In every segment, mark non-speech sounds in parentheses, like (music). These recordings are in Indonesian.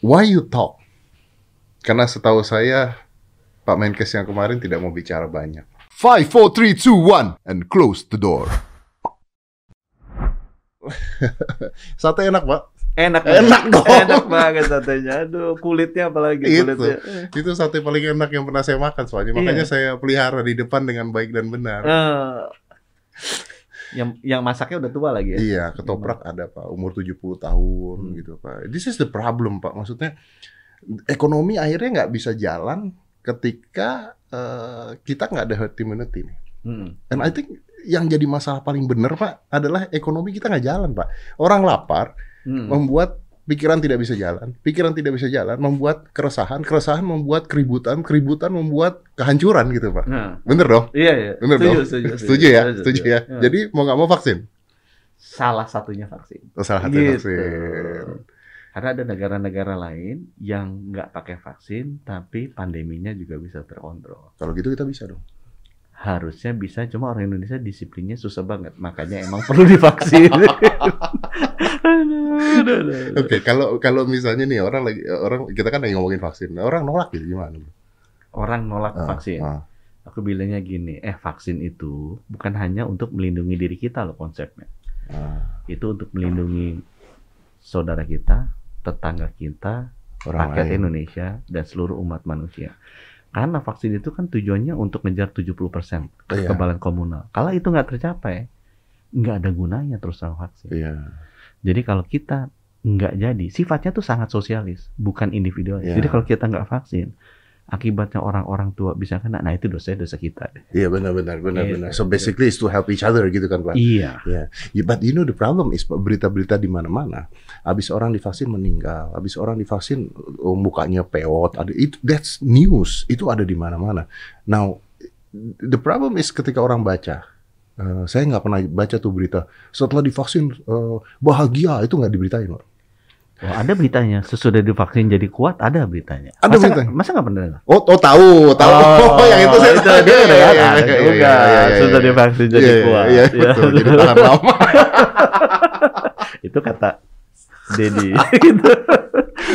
why you talk? Karena setahu saya Pak Menkes yang kemarin tidak mau bicara banyak. Five, four, three, two, one, and close the door. (laughs) Sate enak, Pak. Enak, Enak dong. Enak banget satenya. Aduh, kulitnya apalagi Itu. kulitnya. Itu sate paling enak yang pernah saya makan soalnya. Makanya Iya. saya pelihara di depan dengan baik dan benar. Eh, yang yang masaknya udah tua lagi ya. Iya, ketoprak ada Pak, umur 70 tahun Hmm. gitu Pak. This is the problem Pak. Maksudnya ekonomi akhirnya nggak bisa jalan ketika eh, kita nggak ada herd immunity nih. Mm. And I think yang jadi masalah paling benar Pak adalah ekonomi kita nggak jalan Pak. Orang lapar Mm. membuat pikiran tidak bisa jalan, pikiran tidak bisa jalan, membuat keresahan, keresahan membuat keributan, keributan membuat kehancuran gitu Pak. Nah, Bener dong? iya iya. Bener setuju, dong? Setuju, Setuju ya? Setuju ya? Iya. Jadi mau nggak mau vaksin? salah satunya vaksin. Oh, salah satu Gitu. vaksin. Karena ada negara-negara lain yang nggak pakai vaksin, tapi pandeminya juga bisa terkontrol. Kalau gitu kita bisa dong. Harusnya bisa, cuma orang Indonesia disiplinnya susah banget. Makanya emang perlu divaksin. (laughs) Oke, kalau kalau misalnya nih orang lagi orang kita kan lagi ngomongin vaksin, orang nolak gitu gimana? Orang nolak Ah, vaksin. ah. Aku bilangnya gini, eh vaksin itu bukan hanya untuk melindungi diri kita loh konsepnya. Ah, Itu untuk melindungi saudara kita, tetangga kita, orang rakyat lain. Indonesia, dan seluruh umat manusia. Karena vaksin itu kan tujuannya untuk ngejar 70% Iya, kekebalan komunal. Kalau itu nggak tercapai, nggak ada gunanya terus sama vaksin. iya. Jadi kalau kita nggak jadi, sifatnya tuh sangat sosialis, bukan individualis. Iya. Jadi kalau kita nggak vaksin, akibatnya orang-orang tua bisa kena, nah itu dosa-dosa kita. deh. Iya benar benar benar Gitu. benar. So basically is to help each other gitu kan Pak. Iya. Yeah, but you know the problem is berita-berita di mana-mana. Habis orang divaksin meninggal, habis orang divaksin oh, mukanya peot, ada itu that's news. Itu ada di mana-mana. Now the problem is ketika orang baca eh, saya nggak pernah baca tuh berita setelah divaksin eh, bahagia itu nggak diberitain Pak. Oh, ada beritanya, sesudah divaksin jadi kuat, ada beritanya. Ada masa beritanya? nggak- Masa nggak pernah dengar? Oh, oh tahu, tahu. Oh, (laughs) yang itu saya itu dia udah Iya, kan? iya, Ada iya, juga. iya, iya, iya, Sudah iya. divaksin jadi Iya, iya, kuat. Iya, betul. Jadi tahan lama. (laughs) itu kata Dedi. (laughs)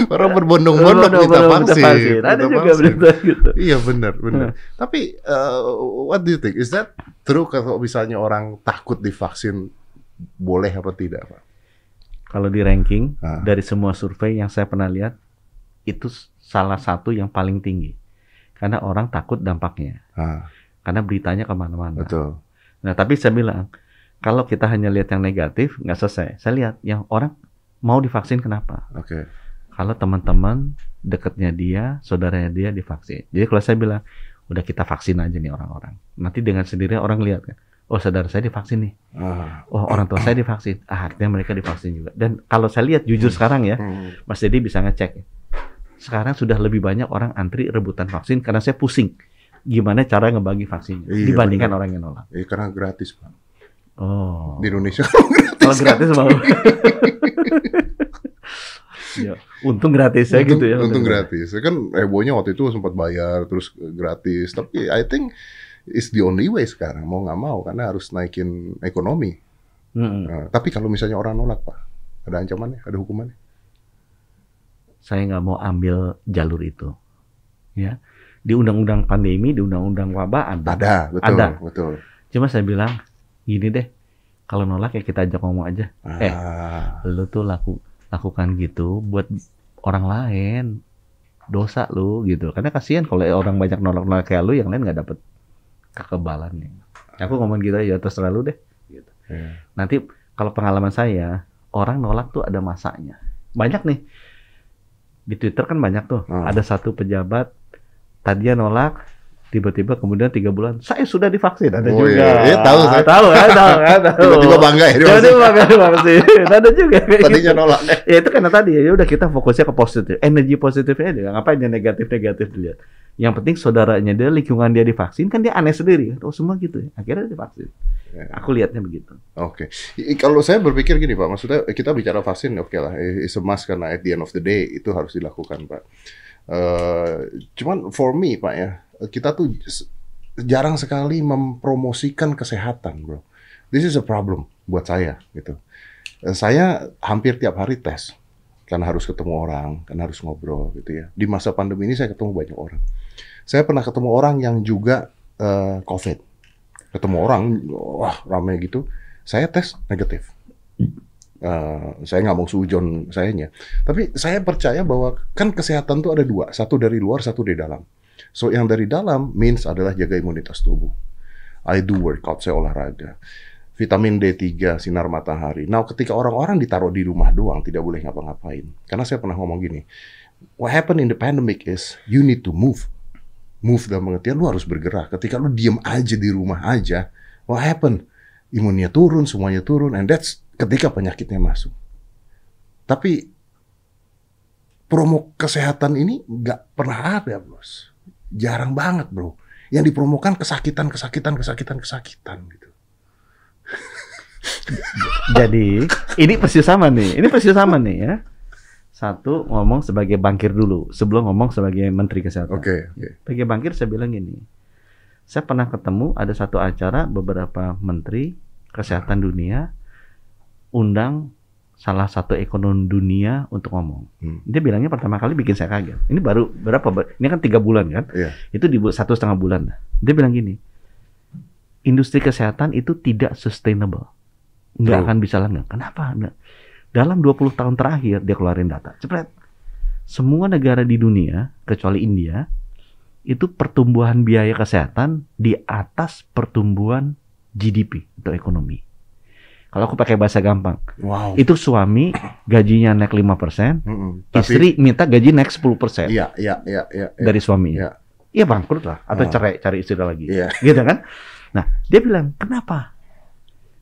Orang berbondong-bondong minta vaksin. Ada minta juga vaksin. berita gitu. Iya benar, benar. Tapi uh, what do you think? Is that true kalau misalnya orang takut divaksin boleh apa tidak, Pak? Kalau di ranking Ah. dari semua survei yang saya pernah lihat itu salah satu yang paling tinggi. Karena orang takut dampaknya. Ah, Karena beritanya ke mana-mana. betul. Nah, tapi saya bilang, kalau kita hanya lihat yang negatif, nggak selesai. Saya lihat yang orang mau divaksin kenapa? Oke. Kalau teman-teman dekatnya dia, saudaranya dia divaksin. Jadi kalau saya bilang, udah kita vaksin aja nih orang-orang. Nanti dengan sendirinya orang lihat kan, oh saudara saya divaksin nih, Ah. oh orang tua saya divaksin, ah artinya mereka divaksin juga. Dan kalau saya lihat jujur sekarang ya, Hmm. Mas Dedi bisa ngecek. Sekarang sudah lebih banyak orang antri rebutan vaksin karena saya pusing. Gimana cara ngebagi vaksinnya Iya, dibandingkan benar. orang yang nolak. Eh, karena gratis, Pak. Oh. Di Indonesia Kalau (laughs) gratis mau. (laughs) ya, untung gratis ya untung, gitu ya. untung gratis. Ya Kan hebohnya waktu itu sempat bayar terus gratis. Tapi I think it's the only way sekarang mau nggak mau karena harus naikin ekonomi. Mm-mm. Nah, tapi kalau misalnya orang nolak, Pak, ada ancamannya, ada hukumannya. Saya nggak mau ambil jalur itu. Ya. Di undang-undang pandemi, di undang-undang wabah ada. Ada, betul, Ada. betul. Cuma saya bilang gini deh, kalau nolak ya kita ajak ngomong aja. Eh. Ah, Lu tuh laku lakukan gitu buat orang lain. Dosa lu gitu. Karena kasihan kalau orang banyak nolak-nolak kayak lu yang lain nggak dapet kekebalannya. Aku ngomong gitu aja terserah lu deh. Gitu. iya. Nanti kalau pengalaman saya, orang nolak tuh ada masanya. Banyak nih. Di Twitter kan banyak tuh. Hmm. Ada satu pejabat tadinya nolak, tiba-tiba kemudian tiga bulan saya sudah divaksin. Ada Oh, juga. iya. Iya, tahu saya. Tahu kan? Tahu kan? Tahu. Tiba-tiba bangga ya Tiba-tiba bangga divaksin. Ada juga. Tadinya gitu. nolak. Ya itu karena tadi ya udah kita fokusnya ke positif. Energi positifnya dia. Ngapain yang negatif-negatif dilihat. Yang penting saudaranya dia, lingkungan dia divaksin, kan dia aneh sendiri. Oh semua gitu ya. Akhirnya divaksin. Ya. Aku lihatnya begitu. Oke. I- Kalau saya berpikir gini Pak, maksudnya kita bicara vaksin oke lah, it's a must karena at the end of the day itu harus dilakukan Pak. Eh, cuman for me Pak ya, kita tuh jarang sekali mempromosikan kesehatan bro. This is a problem buat saya gitu. Eh, Saya hampir tiap hari tes. karena harus ketemu orang, karena harus ngobrol gitu ya. Di masa pandemi ini saya ketemu banyak orang. Saya pernah ketemu orang yang juga uh, COVID. Ketemu orang, wah ramai gitu. Saya tes negatif. Uh, saya nggak mau sujon sayanya. Tapi saya percaya bahwa kan kesehatan tuh ada dua. Satu dari luar, satu dari dalam. So yang dari dalam means adalah jaga imunitas tubuh. I do workout, saya olahraga vitamin D3, sinar matahari. Nah, ketika orang-orang ditaruh di rumah doang, tidak boleh ngapa-ngapain. Karena saya pernah ngomong gini, what happened in the pandemic is you need to move. Move dalam pengertian lu harus bergerak. Ketika lu diem aja di rumah aja, what happened? Imunnya turun, semuanya turun, and that's ketika penyakitnya masuk. Tapi promo kesehatan ini nggak pernah ada, bos. Jarang banget, bro. Yang dipromokan kesakitan, kesakitan, kesakitan, kesakitan gitu. (laughs) Jadi ini persis sama nih. Ini persis sama nih ya. Satu ngomong sebagai bankir dulu sebelum ngomong sebagai menteri kesehatan. Oke. Okay, okay. Sebagai bankir saya bilang gini. Saya pernah ketemu ada satu acara beberapa menteri kesehatan dunia undang salah satu ekonom dunia untuk ngomong. Hmm. Dia bilangnya pertama kali bikin saya kaget. Ini baru berapa? Ini kan tiga bulan kan? Yeah. Itu di satu setengah bulan. Dia bilang gini, industri kesehatan itu tidak sustainable. Nggak akan bisa langgeng. Kenapa? Nggak. Dalam 20 tahun terakhir dia keluarin data. Cepet. Semua negara di dunia, kecuali India, itu pertumbuhan biaya kesehatan di atas pertumbuhan GDP atau ekonomi. Kalau aku pakai bahasa gampang, wow. itu suami gajinya naik 5%, mm -hmm. Tapi, istri minta gaji naik 10%. Iya, iya, iya, iya. Dari suami. Iya. Iya bangkrut lah, atau oh. cerai, cari istri lagi. Iya. Gitu kan? Nah, dia bilang, kenapa?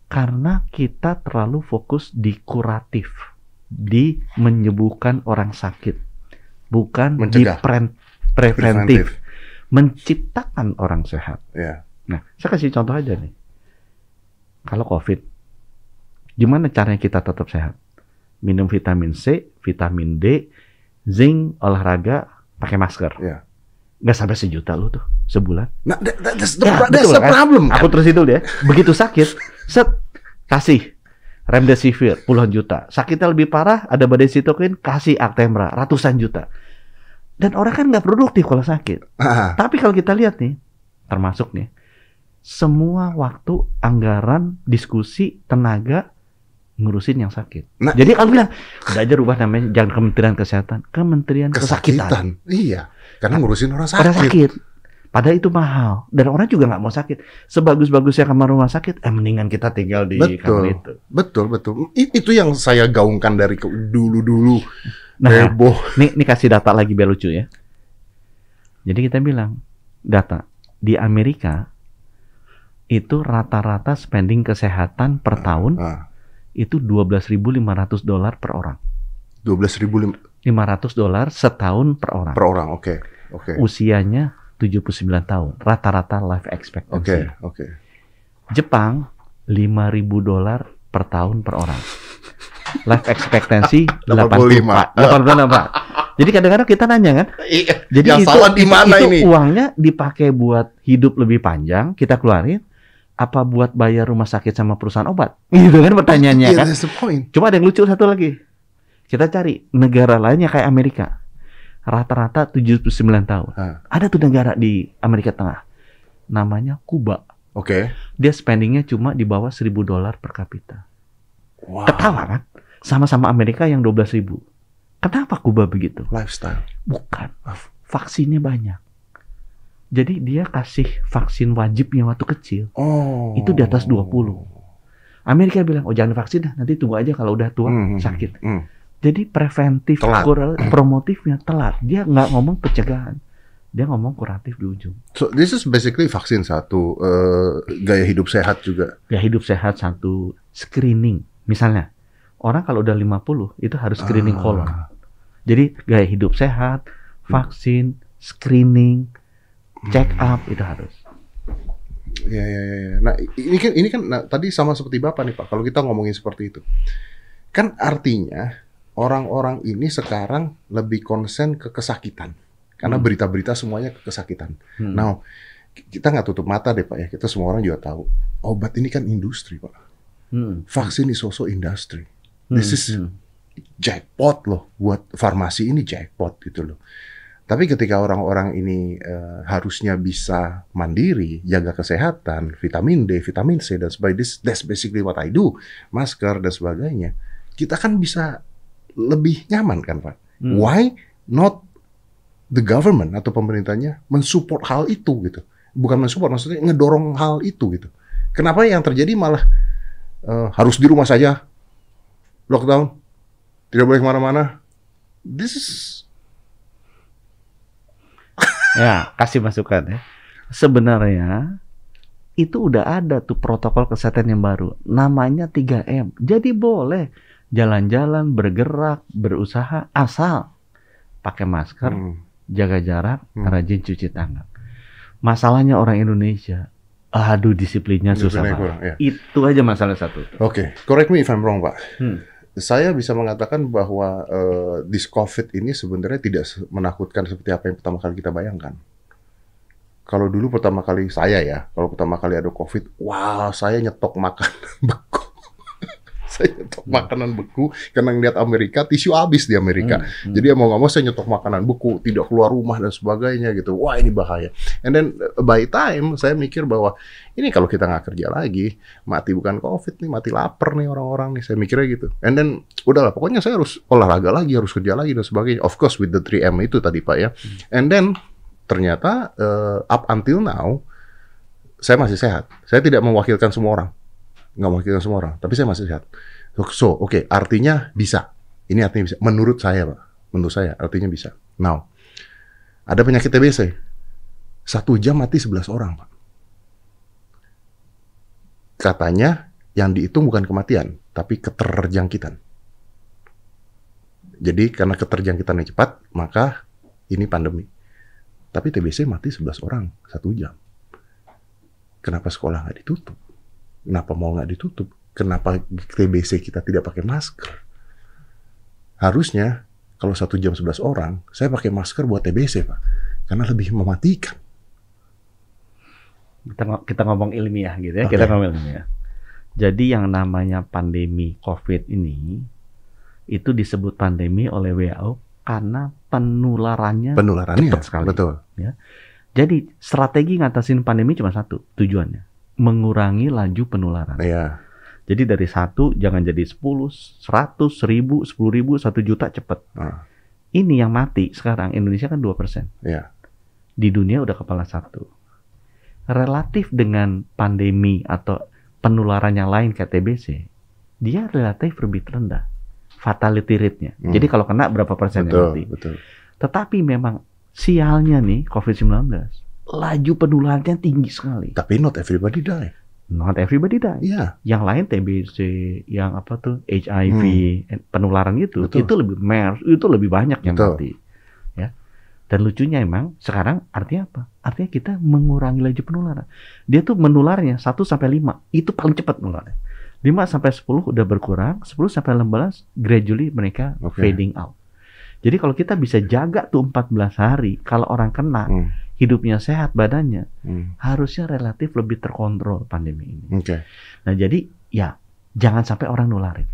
Karena kita terlalu fokus di kuratif, di menyembuhkan orang sakit, bukan Mencegah. di pre preventif, preventif, menciptakan orang sehat. Yeah. Nah, saya kasih contoh aja nih. Kalau COVID, gimana caranya kita tetap sehat? Minum vitamin C, vitamin D, zinc, olahraga, pakai masker. Yeah nggak sampai sejuta lu tuh sebulan. Nah, that, that's the, ya, that's the kan? problem. Kan? Aku terus itu deh. Begitu sakit, set kasih remdesivir puluhan juta. Sakitnya lebih parah, ada badai sitokin, kasih Actemra ratusan juta. Dan orang kan nggak produktif kalau sakit. Ah. Tapi kalau kita lihat nih, termasuk nih, semua waktu, anggaran, diskusi, tenaga ngurusin yang sakit. Nah, Jadi kalau bilang, udah aja rubah namanya jangan Kementerian Kesehatan, Kementerian Kesakitan. Kesakitan. Iya. Karena ngurusin orang sakit. Orang sakit. Padahal itu mahal dan orang juga nggak mau sakit. Sebagus-bagusnya kamar rumah sakit, eh mendingan kita tinggal di betul, kamar itu. Betul, betul. Itu yang saya gaungkan dari dulu-dulu. Nah, Heboh. Nih, nih kasih data lagi biar lucu ya. Jadi kita bilang data di Amerika itu rata-rata spending kesehatan per uh, tahun uh. Itu 12.500 dolar per orang. 12.500 dolar setahun per orang. Per orang, oke. Okay. Oke. Okay. Usianya 79 tahun, rata-rata life expectancy. Oke, okay, oke. Okay. Jepang 5.000 dolar per tahun per orang. Life expectancy (laughs) 85. 85. Jadi kadang-kadang kita nanya kan, iya, jadi yang itu, salah di mana itu ini? uangnya dipakai buat hidup lebih panjang, kita keluarin, apa buat bayar rumah sakit sama perusahaan obat? (laughs) Gitu kan pertanyaannya yeah, kan. Coba ada yang lucu satu lagi. Kita cari negara lainnya kayak Amerika. Rata-rata 79 tahun. Ha. Ada tuh negara di Amerika Tengah. Namanya Kuba. Oke. Okay. Dia spendingnya cuma di bawah 1000 dolar per kapita. Wow. Ketawa kan? Sama-sama Amerika yang 12 ribu. Kenapa Kuba begitu? Lifestyle. Bukan. Vaksinnya banyak. Jadi dia kasih vaksin wajibnya waktu kecil. Oh. Itu di atas 20. Amerika bilang, oh jangan vaksin dah, nanti tunggu aja kalau udah tua hmm. hmm sakit. Hmm. Jadi preventif, telat. promotifnya telat. Dia nggak ngomong pencegahan, dia ngomong kuratif di ujung. So this is basically vaksin satu, uh, gaya hidup sehat juga. Gaya hidup sehat satu, screening. Misalnya orang kalau udah 50 itu harus screening ah. kolon. Jadi gaya hidup sehat, vaksin, screening, check up itu harus. Ya, ya, ya. Nah, ini kan ini kan nah, tadi sama seperti Bapak nih Pak. Kalau kita ngomongin seperti itu. Kan artinya orang-orang ini sekarang lebih konsen ke kesakitan karena hmm. berita-berita semuanya ke kesakitan. Hmm. Now kita nggak tutup mata deh pak ya kita semua orang juga tahu obat ini kan industri pak. Hmm. Vaksin is also industry. This hmm. is hmm. jackpot loh buat farmasi ini jackpot gitu loh. Tapi ketika orang-orang ini uh, harusnya bisa mandiri, jaga kesehatan, vitamin D, vitamin C dan sebagainya, that's basically what I do, masker dan sebagainya. Kita kan bisa lebih nyaman kan Pak? Hmm. Why not the government atau pemerintahnya mensupport hal itu gitu? Bukan mensupport, maksudnya ngedorong hal itu gitu. Kenapa yang terjadi malah uh, harus di rumah saja, lockdown, tidak boleh ke mana-mana? This is ya kasih masukan ya sebenarnya itu udah ada tuh protokol kesehatan yang baru namanya 3M jadi boleh jalan-jalan bergerak berusaha asal pakai masker hmm. jaga jarak hmm. rajin cuci tangan masalahnya orang Indonesia aduh disiplinnya susah kurang, ya. itu aja masalah satu oke okay. correct me if I'm wrong pak hmm saya bisa mengatakan bahwa uh, this COVID ini sebenarnya tidak menakutkan seperti apa yang pertama kali kita bayangkan. Kalau dulu pertama kali saya ya, kalau pertama kali ada COVID, wah saya nyetok makan (laughs) beku saya nyetok hmm. makanan beku karena ngeliat Amerika tisu habis di Amerika. Hmm, hmm. Jadi ya mau nggak mau saya nyetok makanan beku, tidak keluar rumah dan sebagainya gitu. Wah ini bahaya. And then uh, by time saya mikir bahwa ini kalau kita nggak kerja lagi, mati bukan COVID nih, mati lapar nih orang-orang nih. Saya mikirnya gitu. And then udahlah, pokoknya saya harus olahraga lagi, harus kerja lagi dan sebagainya. Of course with the 3M itu tadi Pak ya. Hmm. And then ternyata uh, up until now saya masih sehat. Saya tidak mewakilkan semua orang nggak mewakilkan semua orang, tapi saya masih sehat. So, oke, okay, artinya bisa. Ini artinya bisa. Menurut saya, Pak. Menurut saya, artinya bisa. Now, ada penyakit TBC. Satu jam mati 11 orang, Pak. Katanya, yang dihitung bukan kematian, tapi keterjangkitan. Jadi, karena keterjangkitannya cepat, maka ini pandemi. Tapi TBC mati 11 orang, satu jam. Kenapa sekolah nggak ditutup? Kenapa mau nggak ditutup? Kenapa TBC kita tidak pakai masker? Harusnya kalau satu jam 11 orang, saya pakai masker buat TBC, Pak. Karena lebih mematikan. Kita, kita ngomong ilmiah gitu ya, okay. kita ngomong ilmiah. Jadi yang namanya pandemi COVID ini, itu disebut pandemi oleh WHO karena penularannya, penularannya cepat sekali. Betul. Ya. Jadi strategi ngatasin pandemi cuma satu tujuannya mengurangi laju penularan. Iya. Jadi dari satu jangan jadi sepuluh, seratus, seribu, sepuluh ribu, satu juta cepat. Ah. Ini yang mati sekarang Indonesia kan dua persen. Iya. Di dunia udah kepala satu. Relatif dengan pandemi atau penularan yang lain kayak TBC, dia relatif lebih rendah fatality rate-nya. Hmm. Jadi kalau kena berapa persen betul, yang mati. Betul. Tetapi memang sialnya nih COVID-19 laju penularannya tinggi sekali. Tapi not everybody die. Not everybody die. Iya. Yang lain TBC, yang apa tuh HIV, hmm. penularan itu, Betul. itu lebih MERS, itu lebih banyak yang Betul. mati. Ya. Dan lucunya emang sekarang artinya apa? Artinya kita mengurangi laju penularan. Dia tuh menularnya 1 sampai 5, itu paling cepat menularnya. 5 sampai 10 udah berkurang, 10 sampai 15 gradually mereka okay. fading out. Jadi kalau kita bisa jaga tuh 14 hari, kalau orang kena, hmm hidupnya sehat badannya, hmm. harusnya relatif lebih terkontrol pandemi ini. Okay. Nah jadi ya jangan sampai orang nularin.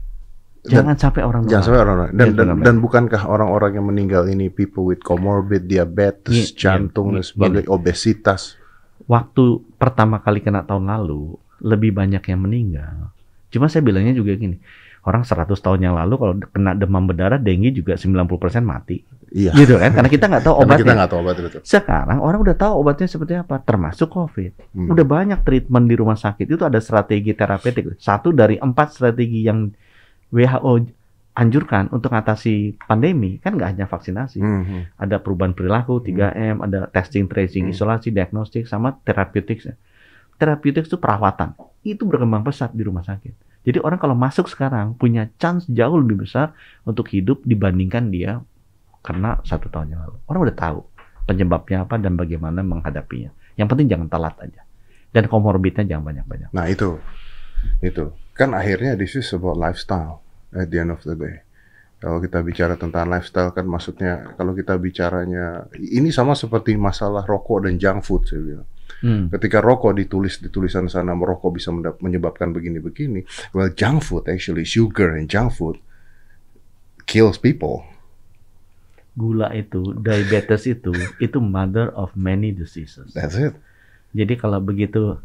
Jangan dan, sampai orang Jangan sampai orang Dan, dan, dan bukankah orang-orang yang meninggal ini people with comorbid, diabetes, yeah, jantung yeah, dan sebagainya, yeah. obesitas? Waktu pertama kali kena tahun lalu lebih banyak yang meninggal. Cuma saya bilangnya juga gini, orang 100 tahun yang lalu kalau kena demam berdarah, dengue juga 90% mati. Iya. Gitu kan? Karena kita nggak tahu obatnya. kita nggak tahu obatnya betul. Sekarang orang udah tahu obatnya seperti apa, termasuk COVID. Hmm. Udah banyak treatment di rumah sakit itu ada strategi terapeutik. Satu dari empat strategi yang WHO anjurkan untuk mengatasi pandemi kan nggak hanya vaksinasi, hmm. ada perubahan perilaku 3M, hmm. ada testing, tracing, hmm. isolasi, diagnostik, sama terapeutik. Terapeutik itu perawatan, itu berkembang pesat di rumah sakit. Jadi orang kalau masuk sekarang punya chance jauh lebih besar untuk hidup dibandingkan dia karena satu tahun yang lalu. Orang udah tahu penyebabnya apa dan bagaimana menghadapinya. Yang penting jangan telat aja. Dan komorbidnya jangan banyak-banyak. Nah itu, itu kan akhirnya this is about lifestyle at the end of the day. Kalau kita bicara tentang lifestyle kan maksudnya kalau kita bicaranya ini sama seperti masalah rokok dan junk food saya bilang. Hmm. Ketika rokok ditulis di tulisan sana merokok bisa menyebabkan begini-begini, well junk food actually sugar and junk food kills people. Gula itu, diabetes itu, itu mother of many diseases. That's it. Jadi kalau begitu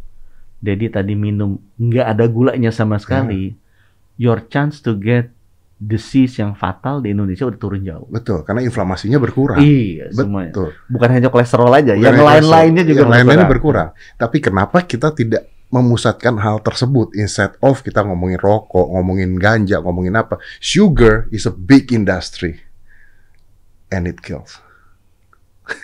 Dedi tadi minum nggak ada gulanya sama sekali, your chance to get disease yang fatal di Indonesia udah turun jauh. Betul, karena inflamasinya berkurang. Iya, semuanya. Betul. Bukan hanya kolesterol aja, Bukan yang lain-lainnya juga yang lain-lainnya berkurang. berkurang. Tapi kenapa kita tidak memusatkan hal tersebut instead of kita ngomongin rokok, ngomongin ganja, ngomongin apa? Sugar is a big industry and it kills. (laughs)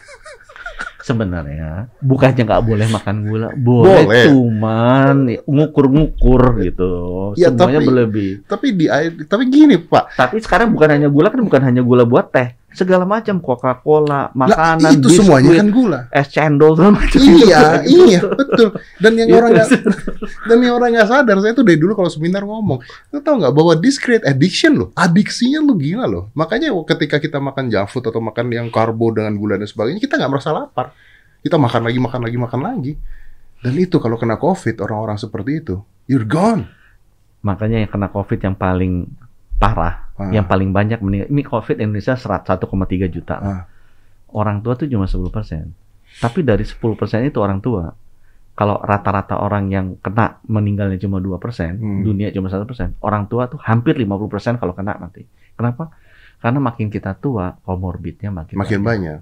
Sebenarnya bukannya nggak boleh makan gula, boleh, Boleh. cuman ngukur-ngukur gitu. Ya, Semuanya tapi- berlebih. Tapi di tapi gini, Pak. Tapi sekarang bukan hanya gula kan bukan hanya gula buat teh, segala macam Coca-Cola, makanan, itu biskuit, semuanya kan gula. es cendol segala macam. iya, (laughs) iya, betul. Dan yang Iya, orang terus- (laughs) dan yang orang nggak sadar, saya tuh dari dulu kalau seminar ngomong, lu tahu nggak bahwa this create addiction loh, adiksinya lu gila loh. Makanya ketika kita makan junk food atau makan yang karbo dengan gula dan sebagainya, kita nggak merasa lapar. Kita makan lagi, makan lagi, makan lagi. Dan itu kalau kena COVID orang-orang seperti itu, you're gone. Makanya yang kena COVID yang paling parah, Ah. yang paling banyak meninggal. Ini COVID Indonesia 101,3 juta. Ah. Orang tua tuh cuma 10 persen. Tapi dari 10 persen itu orang tua, kalau rata-rata orang yang kena meninggalnya cuma 2 persen, Hmm. dunia cuma 1 persen, orang tua tuh hampir 50 persen kalau kena mati. Kenapa? Karena makin kita tua, komorbidnya makin, Makin banyak.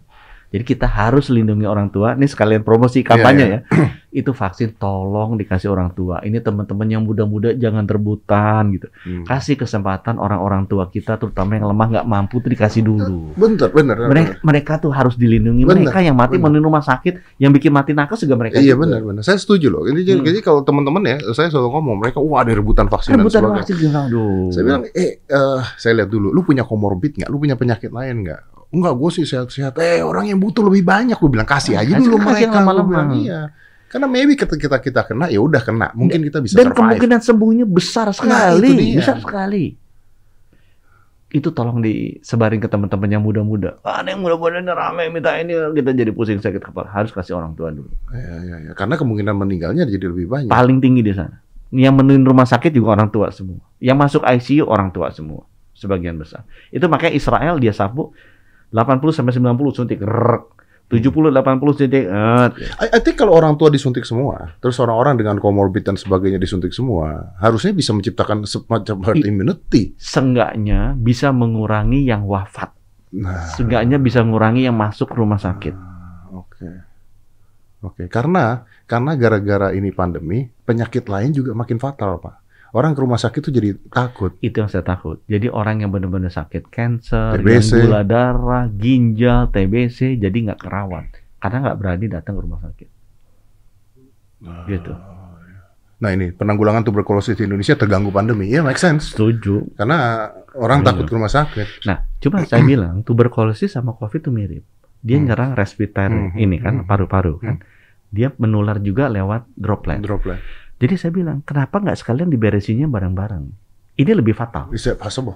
Jadi kita harus lindungi orang tua. Ini sekalian promosi kampanye Iya, ya. (clears throat) Itu vaksin tolong dikasih orang tua. Ini teman-teman yang muda-muda jangan rebutan gitu. Hmm. Kasih kesempatan orang-orang tua kita terutama yang lemah nggak mampu tuh dikasih dulu. Bener, bener. bener. Mereka, mereka tuh harus dilindungi. Bener, mereka yang mati bener. di rumah sakit, yang bikin mati nakes juga mereka. Iya juga. benar benar. Saya setuju loh. Jadi, Hmm. jadi kalau teman-teman ya, saya selalu ngomong mereka wah ada rebutan vaksin dan Rebutan sebagainya. vaksin aduh. Saya bilang, eh, eh, saya lihat dulu, lu punya komorbid nggak? Lu punya penyakit lain nggak? Enggak, gue sih sehat-sehat. Eh, orang yang butuh lebih banyak, gue bilang kasih aja Kasih- dulu kasih mereka. lama-lama. bilang, iya. Karena maybe ketika kita kita kena, ya udah kena. Mungkin kita bisa dan survive. kemungkinan sembuhnya besar itu sekali, dia. besar sekali. Itu tolong disebarin ke teman-teman yang muda-muda. Ah, yang muda-muda ini rame minta ini kita jadi pusing sakit kepala. Harus kasih orang tua dulu. Iya, iya, iya. Karena kemungkinan meninggalnya jadi lebih banyak. Paling tinggi di sana. Yang menuin rumah sakit juga orang tua semua. Yang masuk ICU orang tua semua. Sebagian besar. Itu makanya Israel dia sapu 80 sampai 90 suntik. Rrrk. 70 80 suntik. I, I think kalau orang tua disuntik semua, terus orang-orang dengan komorbid dan sebagainya disuntik semua, harusnya bisa menciptakan semacam herd immunity. Seenggaknya bisa mengurangi yang wafat. Nah, Seenggaknya bisa mengurangi yang masuk rumah sakit. Oke. Oke, karena karena gara-gara ini pandemi, penyakit lain juga makin fatal, Pak. Orang ke rumah sakit tuh jadi takut. Itu yang saya takut. Jadi orang yang benar-benar sakit cancer, TBC. yang gula darah, ginjal, TBC, jadi nggak kerawat. Karena nggak berani datang ke rumah sakit. Gitu. Nah ini penanggulangan tuberkulosis di Indonesia terganggu pandemi, ya make sense. Setuju. Karena orang Iya. takut ke rumah sakit. Nah, cuma saya (clears throat) bilang tuberkulosis sama COVID itu mirip. Dia Hmm. nyerang respiratory Hmm, ini kan hmm, paru-paru kan. Dia menular juga lewat droplet. Droplet. Jadi saya bilang, kenapa nggak sekalian diberesinnya bareng-bareng? Ini lebih fatal. Is that possible?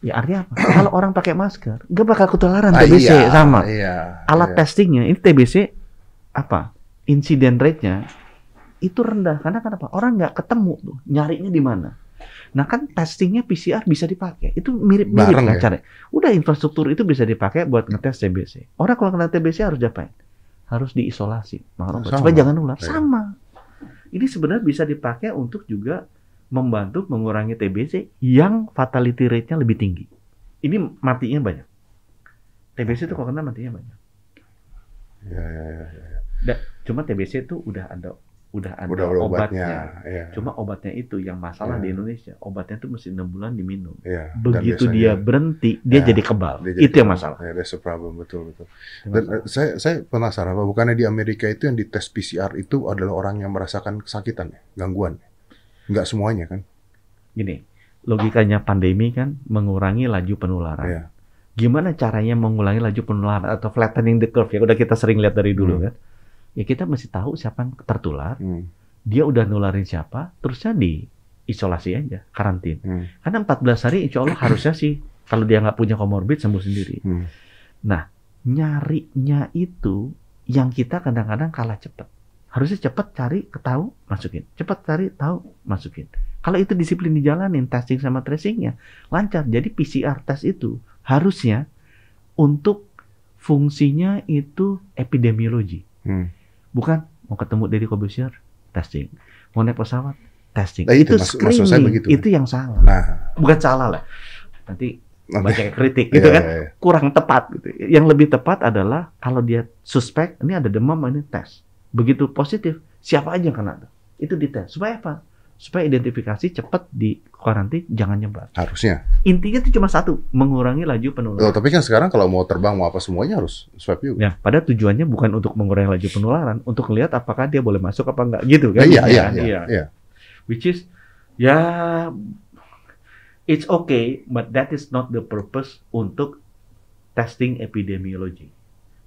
Ya artinya apa? (clears throat) Kalau orang pakai masker, nggak bakal ketularan Ah, TBC iya, sama. Iya. Alat iya. testingnya ini TBC apa? Insiden rate-nya itu rendah karena kenapa? Orang nggak ketemu tuh nyarinya di mana. Nah kan testingnya PCR bisa dipakai. Itu mirip-mirip kan ya? cara. Udah infrastruktur itu bisa dipakai buat ngetes TBC. Orang kalau kena TBC harus diapain? Harus diisolasi. Sama. supaya jangan nular. Iya. Sama. Ini sebenarnya bisa dipakai untuk juga membantu mengurangi TBC yang fatality rate-nya lebih tinggi. Ini matinya banyak. TBC itu kalau kena matinya banyak. Iya, iya, iya, iya. Cuma TBC itu udah ada udah ada Udah obatnya. obatnya. Iya. Cuma obatnya itu yang masalah Iya. di Indonesia. Obatnya itu mesti enam bulan diminum. Dan Begitu biasanya dia berhenti, dia Ya, jadi kebal. dia jadi itu yang kebal. masalah. Ya, that's the problem, betul betul. Dan saya saya penasaran, apa bukannya di Amerika itu yang dites PCR itu adalah orang yang merasakan kesakitan, ya? gangguan? Enggak semuanya kan? Gini, logikanya pandemi kan mengurangi laju penularan. Iya. Gimana caranya mengurangi laju penularan atau flattening the curve ya udah kita sering lihat dari dulu Hmm. kan. Ya kita mesti tahu siapa yang tertular, Hmm. dia udah nularin siapa, terusnya di isolasi aja, karantin. Hmm. Karena 14 hari insya Allah harusnya sih kalau dia nggak punya komorbid sembuh sendiri. Hmm. Nah, nyarinya itu yang kita kadang-kadang kalah cepat. Harusnya cepat cari, ketahu, masukin. Cepat cari, tahu, masukin. Kalau itu disiplin dijalanin, testing sama tracingnya lancar. Jadi PCR test itu harusnya untuk fungsinya itu epidemiologi. Hmm. Bukan mau ketemu Deddy Kobusier, testing. Mau naik pesawat, testing. Nah, itu itu maksud- maksud saya screening. begitu. Itu yang salah. Nah, Bukan salah lah. Nanti banyak kritik (laughs) gitu Iya, kan. iya, iya. Kurang tepat gitu. Yang lebih tepat adalah kalau dia suspek, ini ada demam, ini tes. Begitu positif, siapa aja yang kena tuh. Itu dites. Supaya apa? Supaya identifikasi cepat di karantin, jangan nyebar. harusnya. Intinya itu cuma satu, mengurangi laju penularan. tapi kan sekarang kalau mau terbang mau apa semuanya harus swab juga. Ya, pada tujuannya bukan untuk mengurangi laju penularan, untuk lihat apakah dia boleh masuk apa enggak gitu kan? iya, Ya, iya, iya, iya. Which is ya it's okay, but that is not the purpose untuk testing epidemiologi.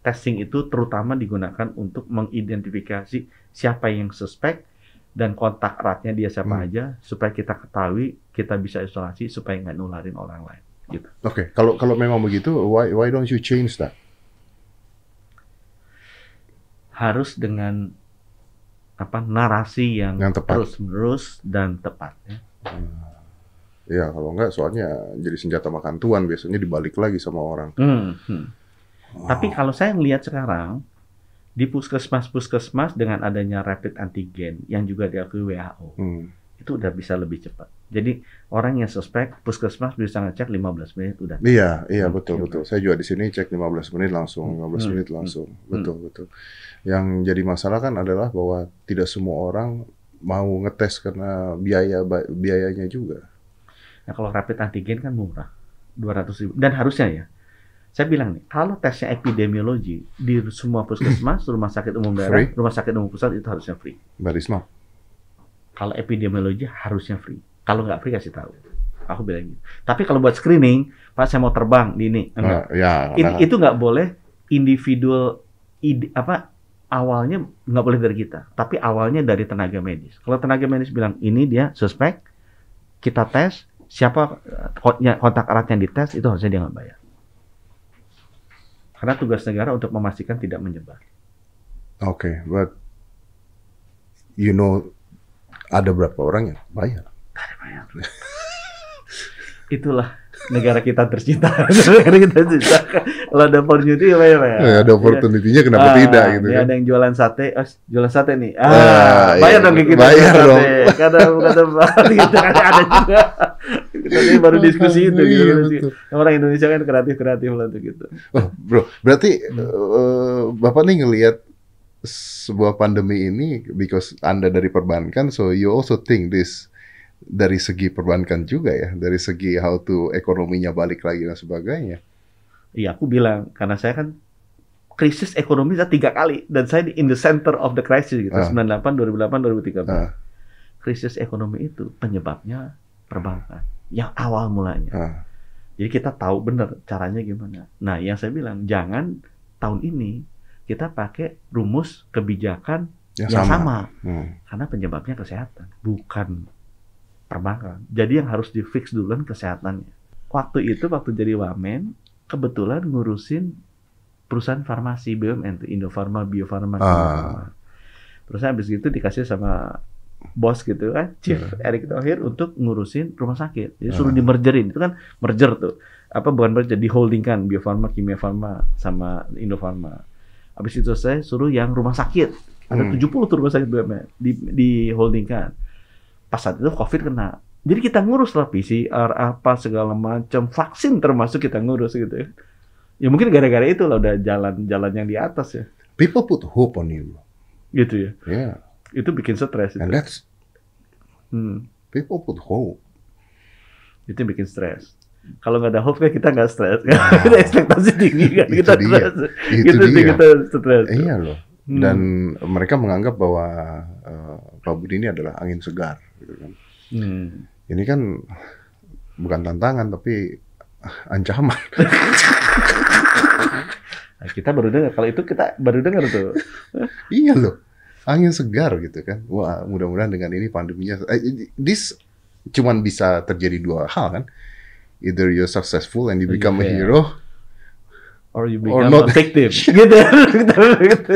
Testing itu terutama digunakan untuk mengidentifikasi siapa yang suspek dan kontak eratnya dia siapa Hmm. aja supaya kita ketahui, kita bisa isolasi supaya nggak nularin orang lain. Gitu. Oke, kalau kalau memang begitu, why why don't you change that? Harus dengan apa narasi yang, Yang tepat. terus menerus dan tepat. Ya. Ya kalau enggak soalnya jadi senjata makan tuan biasanya dibalik lagi sama orang. Hmm, hmm. Oh. Tapi kalau saya melihat sekarang di puskesmas-puskesmas dengan adanya rapid antigen yang juga diakui WHO Hmm. itu udah bisa lebih cepat. Jadi orang yang suspek puskesmas bisa ngecek 15 menit udah. Iya, iya Hmm, betul iya. betul. Saya juga di sini cek 15 menit langsung, 15 Hmm, menit hmm, langsung. Betul betul. Yang jadi masalah kan adalah bahwa tidak semua orang mau ngetes karena biaya biayanya juga. Nah kalau rapid antigen kan murah, 200 ribu. Dan harusnya ya, saya bilang nih, kalau tesnya epidemiologi di semua puskesmas, rumah sakit umum daerah, Free. rumah sakit umum pusat itu harusnya free. Mbak Risma. Kalau epidemiologi harusnya free. Kalau nggak free kasih tahu. Aku bilang gitu. Tapi kalau buat screening, Pak saya mau terbang di ini, enggak. Ah, ya, It- karena- itu nggak boleh individual ide, apa awalnya nggak boleh dari kita, tapi awalnya dari tenaga medis. Kalau tenaga medis bilang ini dia suspek, kita tes siapa eh, ya, kontak erat yang dites itu harusnya dia nggak bayar. Karena tugas negara untuk memastikan tidak menyebar. Oke, but you know ada berapa orang yang bayar? Bayar. (laughs) Itulah negara kita tercinta. (laughs) negara kita tercinta. Kalau ada opportunity ya bayar. Eh, ada opportunity-nya kenapa Ah, tidak gitu ini kan? ada yang jualan sate, oh, jualan sate nih. Ah, Ah, bayar iya. dong kita. Bayar dong. sate. Karena bukan tempat gitu kan ada juga. Tadi baru diskusi itu gitu. Iya, betul. Orang Indonesia kan kreatif-kreatif lah tuh gitu. Oh, bro, berarti Hmm. eh, Bapak nih ngelihat sebuah pandemi ini because Anda dari perbankan, so you also think this dari segi perbankan juga ya, dari segi how to ekonominya balik lagi dan sebagainya. Iya, aku bilang karena saya kan krisis ekonomi saya tiga kali dan saya di in the center of the crisis gitu. Ah. 98, 2008, 2013. Ah. Krisis ekonomi itu penyebabnya perbankan. Yang awal mulanya. Ah, Jadi kita tahu benar caranya gimana. Nah, yang saya bilang jangan tahun ini kita pakai rumus kebijakan yang, yang sama. sama. Hmm. karena penyebabnya kesehatan, bukan perbankan. Jadi yang harus di fix dulu kan kesehatannya. Waktu itu waktu jadi wamen kebetulan ngurusin perusahaan farmasi BUMN tuh Indofarma, Biofarma, Ah. Terus habis itu dikasih sama bos gitu kan, Chief Erick Thohir untuk ngurusin rumah sakit. Jadi suruh Ah. di mergerin. Itu kan merger tuh. Apa bukan merger, di holding kan Biofarma, Kimia Farma sama Indofarma. Habis itu saya suruh yang rumah sakit. Ada Hmm. 70 tuh rumah sakit BUMN di di holding kan. Pas saat itu Covid kena. Jadi kita ngurus lah PCR apa segala macam, vaksin termasuk kita ngurus gitu ya. Ya mungkin gara-gara itu lah udah jalan-jalan yang di atas ya. People put hope on you. Gitu ya. Yeah, Itu bikin stres itu. and that's Hmm. people put hope. itu yang bikin stres. Kalau nggak ada hope kan kita nggak stres. (laughs) kita ekspektasi tinggi kan. Itu kita dia. stres. Itu Gitu dia. kita stres. Iya loh. Hmm. Dan mereka menganggap bahwa eh, Pak Budi ini adalah angin segar. Gitu kan. Hmm. Ini kan bukan tantangan tapi ancaman. (laughs) Nah, kita baru dengar kalau itu kita baru dengar tuh. iya loh, angin segar gitu kan. Wah, mudah-mudahan dengan ini pandeminya, eh, this cuman bisa terjadi dua hal kan. Either you're successful and you become a Iya. hero, or you Or become not. a victim. (laughs) gitu. Gitu.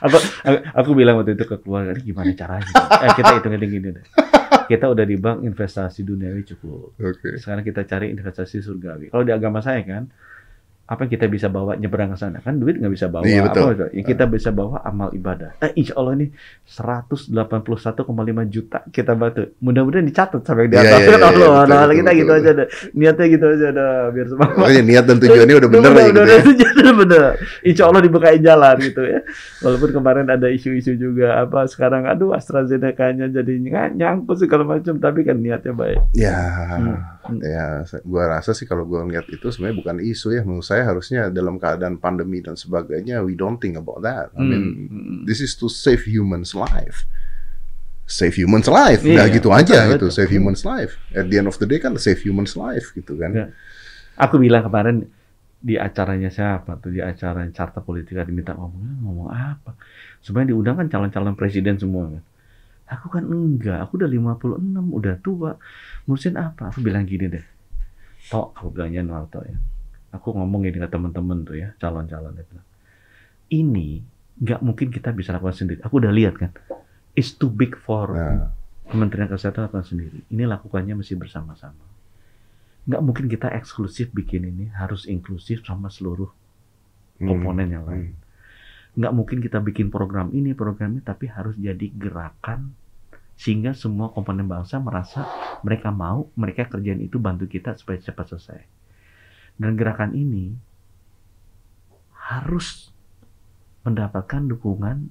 aku, aku aku bilang waktu itu ke keluarga, "Ini gimana caranya? Eh, kita hitung-hitung gini deh. Kita udah di bank investasi duniawi cukup. Oke. Sekarang kita cari investasi surgawi. Kalau di agama saya kan, apa yang kita bisa bawa nyebrang ke sana? Kan duit nggak bisa bawa. Iya, betul. Apa? Yang kita bisa bawa amal ibadah. Eh, insya Allah ini 181,5 juta kita bantu. Mudah-mudahan dicatat sampai di Iya, atas. iya, iya, (laughs) Allah, betul, nah, betul, kita betul, gitu betul. aja deh. Niatnya gitu aja dah, biar semangat. Makanya niat dan tujuannya udah bener ya gitu ya. Bener, Insya Allah dibukain jalan gitu ya. Walaupun kemarin ada isu-isu juga apa sekarang aduh AstraZeneca-nya jadi ny- nyangkut segala macam tapi kan niatnya baik. Ya, Hmm. ya, sa- gua rasa sih kalau gua ngeliat itu sebenarnya bukan isu ya. Menurut saya harusnya dalam keadaan pandemi dan sebagainya, we don't think about that. I mean, Hmm. this is to save humans' life. Save humans' life, Iya, udah gitu aja betul, gitu. betul. Save humans' life. At the end of the day kan save humans' life gitu kan. Ya. Aku bilang kemarin di acaranya siapa tuh? Di acara carta politika diminta ngomong ngomong apa? Sebenarnya diundang kan calon-calon presiden semua kan aku kan enggak aku udah 56 udah tua. Ngurusin apa? Aku bilang gini deh. Tok aku bilangnya Nuarto ya. Aku ngomong gini ke teman-teman tuh ya calon-calon dia bilang ini nggak mungkin kita bisa lakukan sendiri. Aku udah lihat kan it's too big for Nah, Kementerian Kesehatan lakukan sendiri. Ini lakukannya mesti bersama-sama. Nggak mungkin kita eksklusif bikin ini, harus inklusif sama seluruh hmm, komponen yang lain. hmm. Nggak mungkin kita bikin program ini, program ini, tapi harus jadi gerakan sehingga semua komponen bangsa merasa mereka mau, mereka kerjaan itu bantu kita supaya cepat selesai. Dan gerakan ini harus mendapatkan dukungan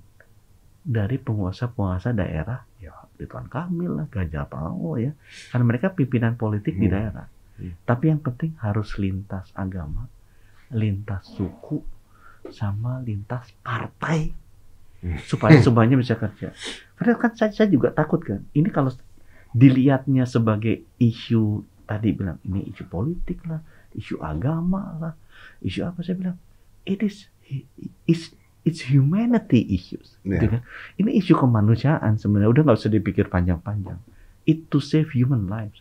dari penguasa-penguasa daerah, ya Ridwan Kamil lah, Ganjar Pranowo ya, karena mereka pimpinan politik di Hmm. daerah. Hmm. Tapi yang penting harus lintas agama, lintas suku, sama lintas partai Hmm. supaya (laughs) semuanya bisa kerja. Karena kan saya, saya juga takut kan, ini kalau dilihatnya sebagai isu tadi bilang ini isu politik lah, isu agama lah, isu apa saya bilang it is it's, it's humanity issues. Gitu kan. Ini isu kemanusiaan sebenarnya udah nggak usah dipikir panjang-panjang. It to save human lives.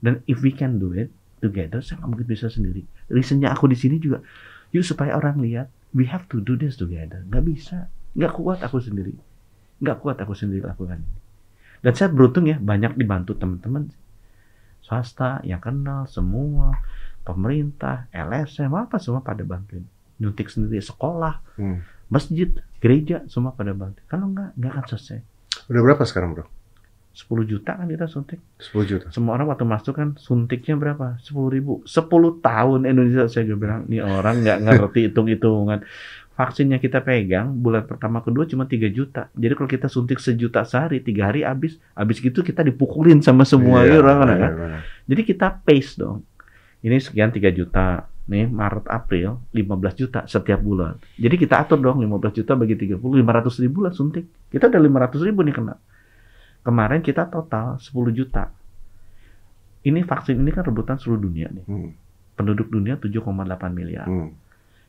Dan if we can do it together, saya nggak mungkin bisa sendiri. Reasonnya aku di sini juga, yuk supaya orang lihat, we have to do this together. Nggak bisa, nggak kuat aku sendiri, nggak kuat aku sendiri lakukan ini. Dan saya beruntung ya, banyak dibantu teman-teman swasta yang kenal semua, pemerintah, LSM apa semua pada bantuin. Nyuntik sendiri sekolah, Hmm. masjid, gereja semua pada bantu. Kalau nggak, nggak akan selesai. Udah berapa sekarang bro? 10 juta kan kita suntik. 10 juta. Semua orang waktu masuk kan suntiknya berapa? 10 ribu. 10 tahun Indonesia saya juga bilang, nih orang nggak ngerti hitung-hitungan. Vaksinnya kita pegang bulan pertama kedua cuma 3 juta. Jadi kalau kita suntik sejuta sehari, tiga hari habis. Habis gitu kita dipukulin sama semua Iya, orang kan. iya, kan? benar. Jadi kita pace dong. Ini sekian 3 juta. Nih Maret April 15 juta setiap bulan. Jadi kita atur dong 15 juta bagi 30 500 ribu lah suntik. Kita udah 500 ribu nih kena. Kemarin kita total 10 juta. Ini vaksin ini kan rebutan seluruh dunia nih. Hmm. Penduduk dunia 7,8 miliar. Hmm.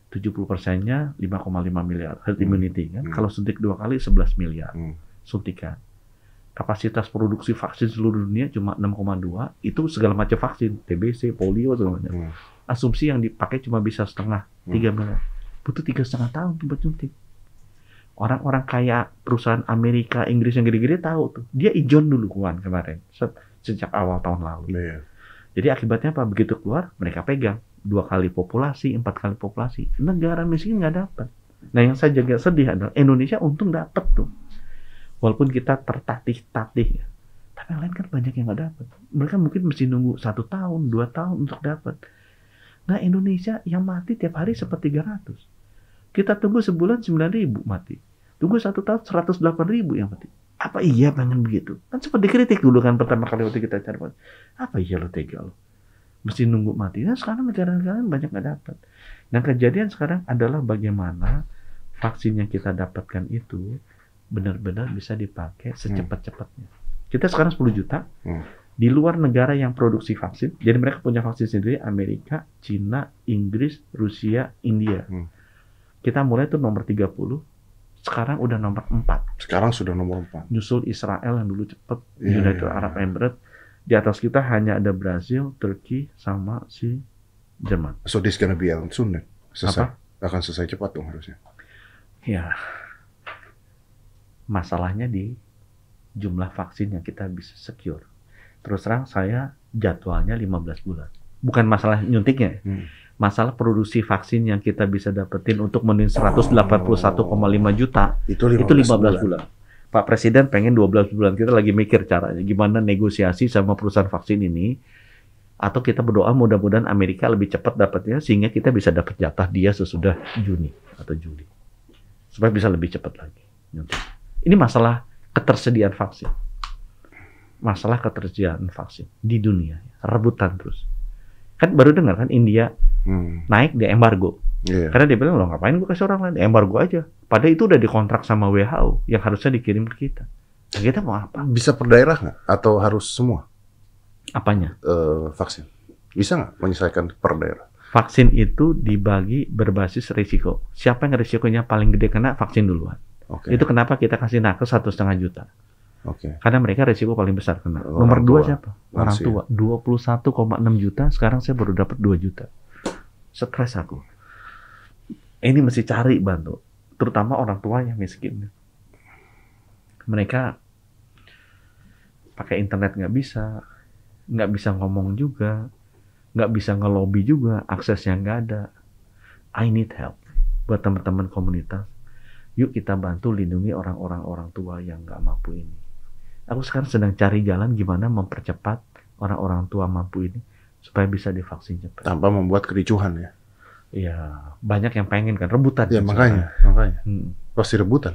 70 persennya 5,5 miliar herd Hmm. immunity kan. Hmm. Kalau suntik dua kali 11 miliar Hmm. suntikan. Kapasitas produksi vaksin seluruh dunia cuma 6,2. Itu segala macam vaksin, TBC, polio segala macam. Hmm. Asumsi yang dipakai cuma bisa setengah, Hmm. 3 miliar. Butuh tiga setengah tahun buat suntik. Orang-orang kaya perusahaan Amerika, Inggris yang gede-gede tahu tuh. Dia ijon dulu kuan kemarin se- sejak awal tahun lalu. Iya. Jadi akibatnya apa? Begitu keluar, mereka pegang dua kali populasi, empat kali populasi. Negara miskin nggak dapat. Nah yang saya jaga sedih adalah Indonesia untung dapat tuh. Walaupun kita tertatih-tatih ya. Tapi yang lain kan banyak yang nggak dapat. Mereka mungkin mesti nunggu satu tahun, dua tahun untuk dapat. Nah Indonesia yang mati tiap hari seperti 300. Kita tunggu sebulan 9 ribu mati. Tunggu satu tahun 108 ribu yang mati. Apa iya pengen begitu? Kan sempat dikritik dulu kan pertama kali waktu kita cari apa iya lo tega lo? Mesti nunggu mati. Nah sekarang negara-negara banyak nggak dapat. Nah kejadian sekarang adalah bagaimana vaksin yang kita dapatkan itu benar-benar bisa dipakai secepat-cepatnya. Kita sekarang 10 juta. Hmm. Di luar negara yang produksi vaksin, jadi mereka punya vaksin sendiri, Amerika, Cina, Inggris, Rusia, India. Hmm. Kita mulai tuh nomor 30, sekarang udah nomor 4 Sekarang sudah nomor 4. nyusul Israel yang dulu cepet, Iya, United iya, Arab iya. Emirates. Di atas kita hanya ada Brazil, Turki, sama si Jerman. So this gonna be Alan soon then. Selesai. Akan selesai cepat dong harusnya. Ya, masalahnya di jumlah vaksin yang kita bisa secure. Terus terang saya jadwalnya 15 bulan. Bukan masalah nyuntiknya, ya. Hmm. masalah produksi vaksin yang kita bisa dapetin untuk menin 181,5 juta Itu 15, itu 15 bulan. Pak Presiden pengen 12 bulan. Kita lagi mikir caranya gimana negosiasi sama perusahaan vaksin ini atau kita berdoa mudah-mudahan Amerika lebih cepat dapatnya sehingga kita bisa dapat jatah dia sesudah Juni atau Juli. Supaya bisa lebih cepat lagi. Ini masalah ketersediaan vaksin. Masalah ketersediaan vaksin di dunia, rebutan terus. Kan baru dengar kan India Hmm. naik di embargo. Iya. Karena dia bilang, lo ngapain gue kasih orang lain? Embargo aja. Padahal itu udah dikontrak sama WHO yang harusnya dikirim ke kita. Nah, kita mau apa? Bisa per daerah nggak? Atau harus semua Apanya? eh, vaksin? Bisa nggak menyelesaikan per daerah? Vaksin itu dibagi berbasis risiko. Siapa yang risikonya paling gede kena vaksin duluan. Oke. Itu kenapa kita kasih nakes satu setengah juta. Oke. Karena mereka risiko paling besar kena. Orang Nomor dua tua. siapa? Orang tua. 21,6 juta. Sekarang saya baru dapat 2 juta. Stres aku. Ini mesti cari bantu. Terutama orang tua yang miskin. Mereka pakai internet nggak bisa, nggak bisa ngomong juga, nggak bisa ngelobi juga, aksesnya nggak ada. I need help buat teman-teman komunitas. Yuk kita bantu lindungi orang-orang orang tua yang nggak mampu ini. Aku sekarang sedang cari jalan gimana mempercepat orang-orang tua mampu ini supaya bisa divaksin cepat. Tanpa membuat kericuhan ya. Iya, banyak yang pengen kan rebutan. Ya kan makanya, makanya. Hmm. Pasti rebutan.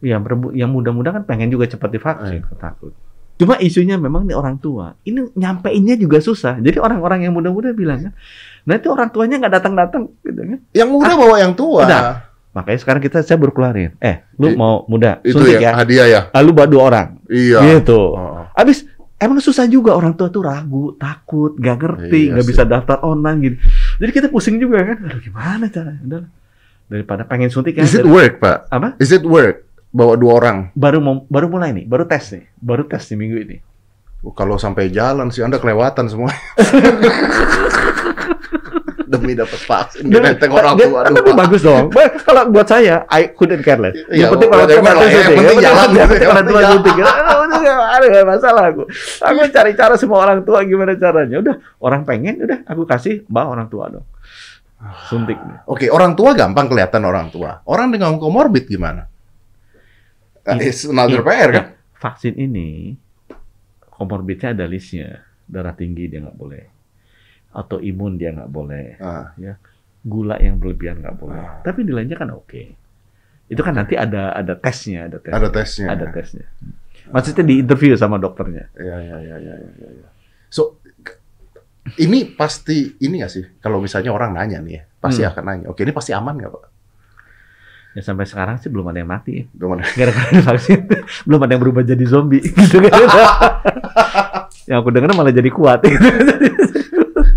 Iya, yang muda-muda kan pengen juga cepat divaksin, takut. Cuma isunya memang nih orang tua. Ini nyampeinnya juga susah. Jadi orang-orang yang muda-muda bilang kan, itu orang tuanya nggak datang-datang, gitu kan. Yang muda bawa yang tua. udah. Makanya sekarang kita saya baru keluarin. Eh, lu I- mau muda, Itu suntik ya, ya. hadiah ya. Lalu bawa dua orang. Iya. Gitu. Oh. Abis emang susah juga orang tua tuh ragu, takut, gak ngerti, Iya nggak sih. bisa daftar online gitu. Jadi kita pusing juga kan. Aduh gimana caranya? Udah. Daripada pengen suntik ya. Is it work, Pak? apa? Is it work? Bawa dua orang. Baru mau baru mulai nih, baru tes nih, baru tes di minggu ini. Oh, Kalau sampai jalan sih Anda kelewatan semua. (laughs) Demi dapat vaksin, Dan- ditenteng orang dia- tua. lebih Pak. bagus dong. Kalau buat saya, I couldn't care less. Iya, Yang penting orang tua yang penting jalan, orang tua suntik. Gak masalah aku. Aku cari cara semua orang tua gimana caranya. Udah, orang pengen, udah aku kasih, bawa orang tua dong. Suntik. Oke, orang tua gampang kelihatan orang tua. Orang dengan komorbid gimana? Uh, Ini- It's another ini- PR kan? Vaksin ini komorbidnya ada listnya. Darah tinggi dia nggak boleh. Autoimun dia nggak boleh. Ah, Gula yang berlebihan nggak boleh. Ah. Tapi nilainya kan oke. Itu kan nanti ada ada tesnya, ada tes. ada tesnya. Ada tesnya. Maksudnya di interview sama dokternya. Ya, ya, ya, ya, ya, ya, ya. So, ini pasti ini nggak sih? Kalau misalnya orang nanya nih, ya, pasti Hmm. akan nanya. Oke, ini pasti aman nggak, Pak? Ya sampai sekarang sih belum ada yang mati. Belum ada. Gara-gara divaksin (laughs) belum ada yang berubah jadi zombie (laughs) gitu kan. (laughs) yang aku dengar malah jadi kuat gitu.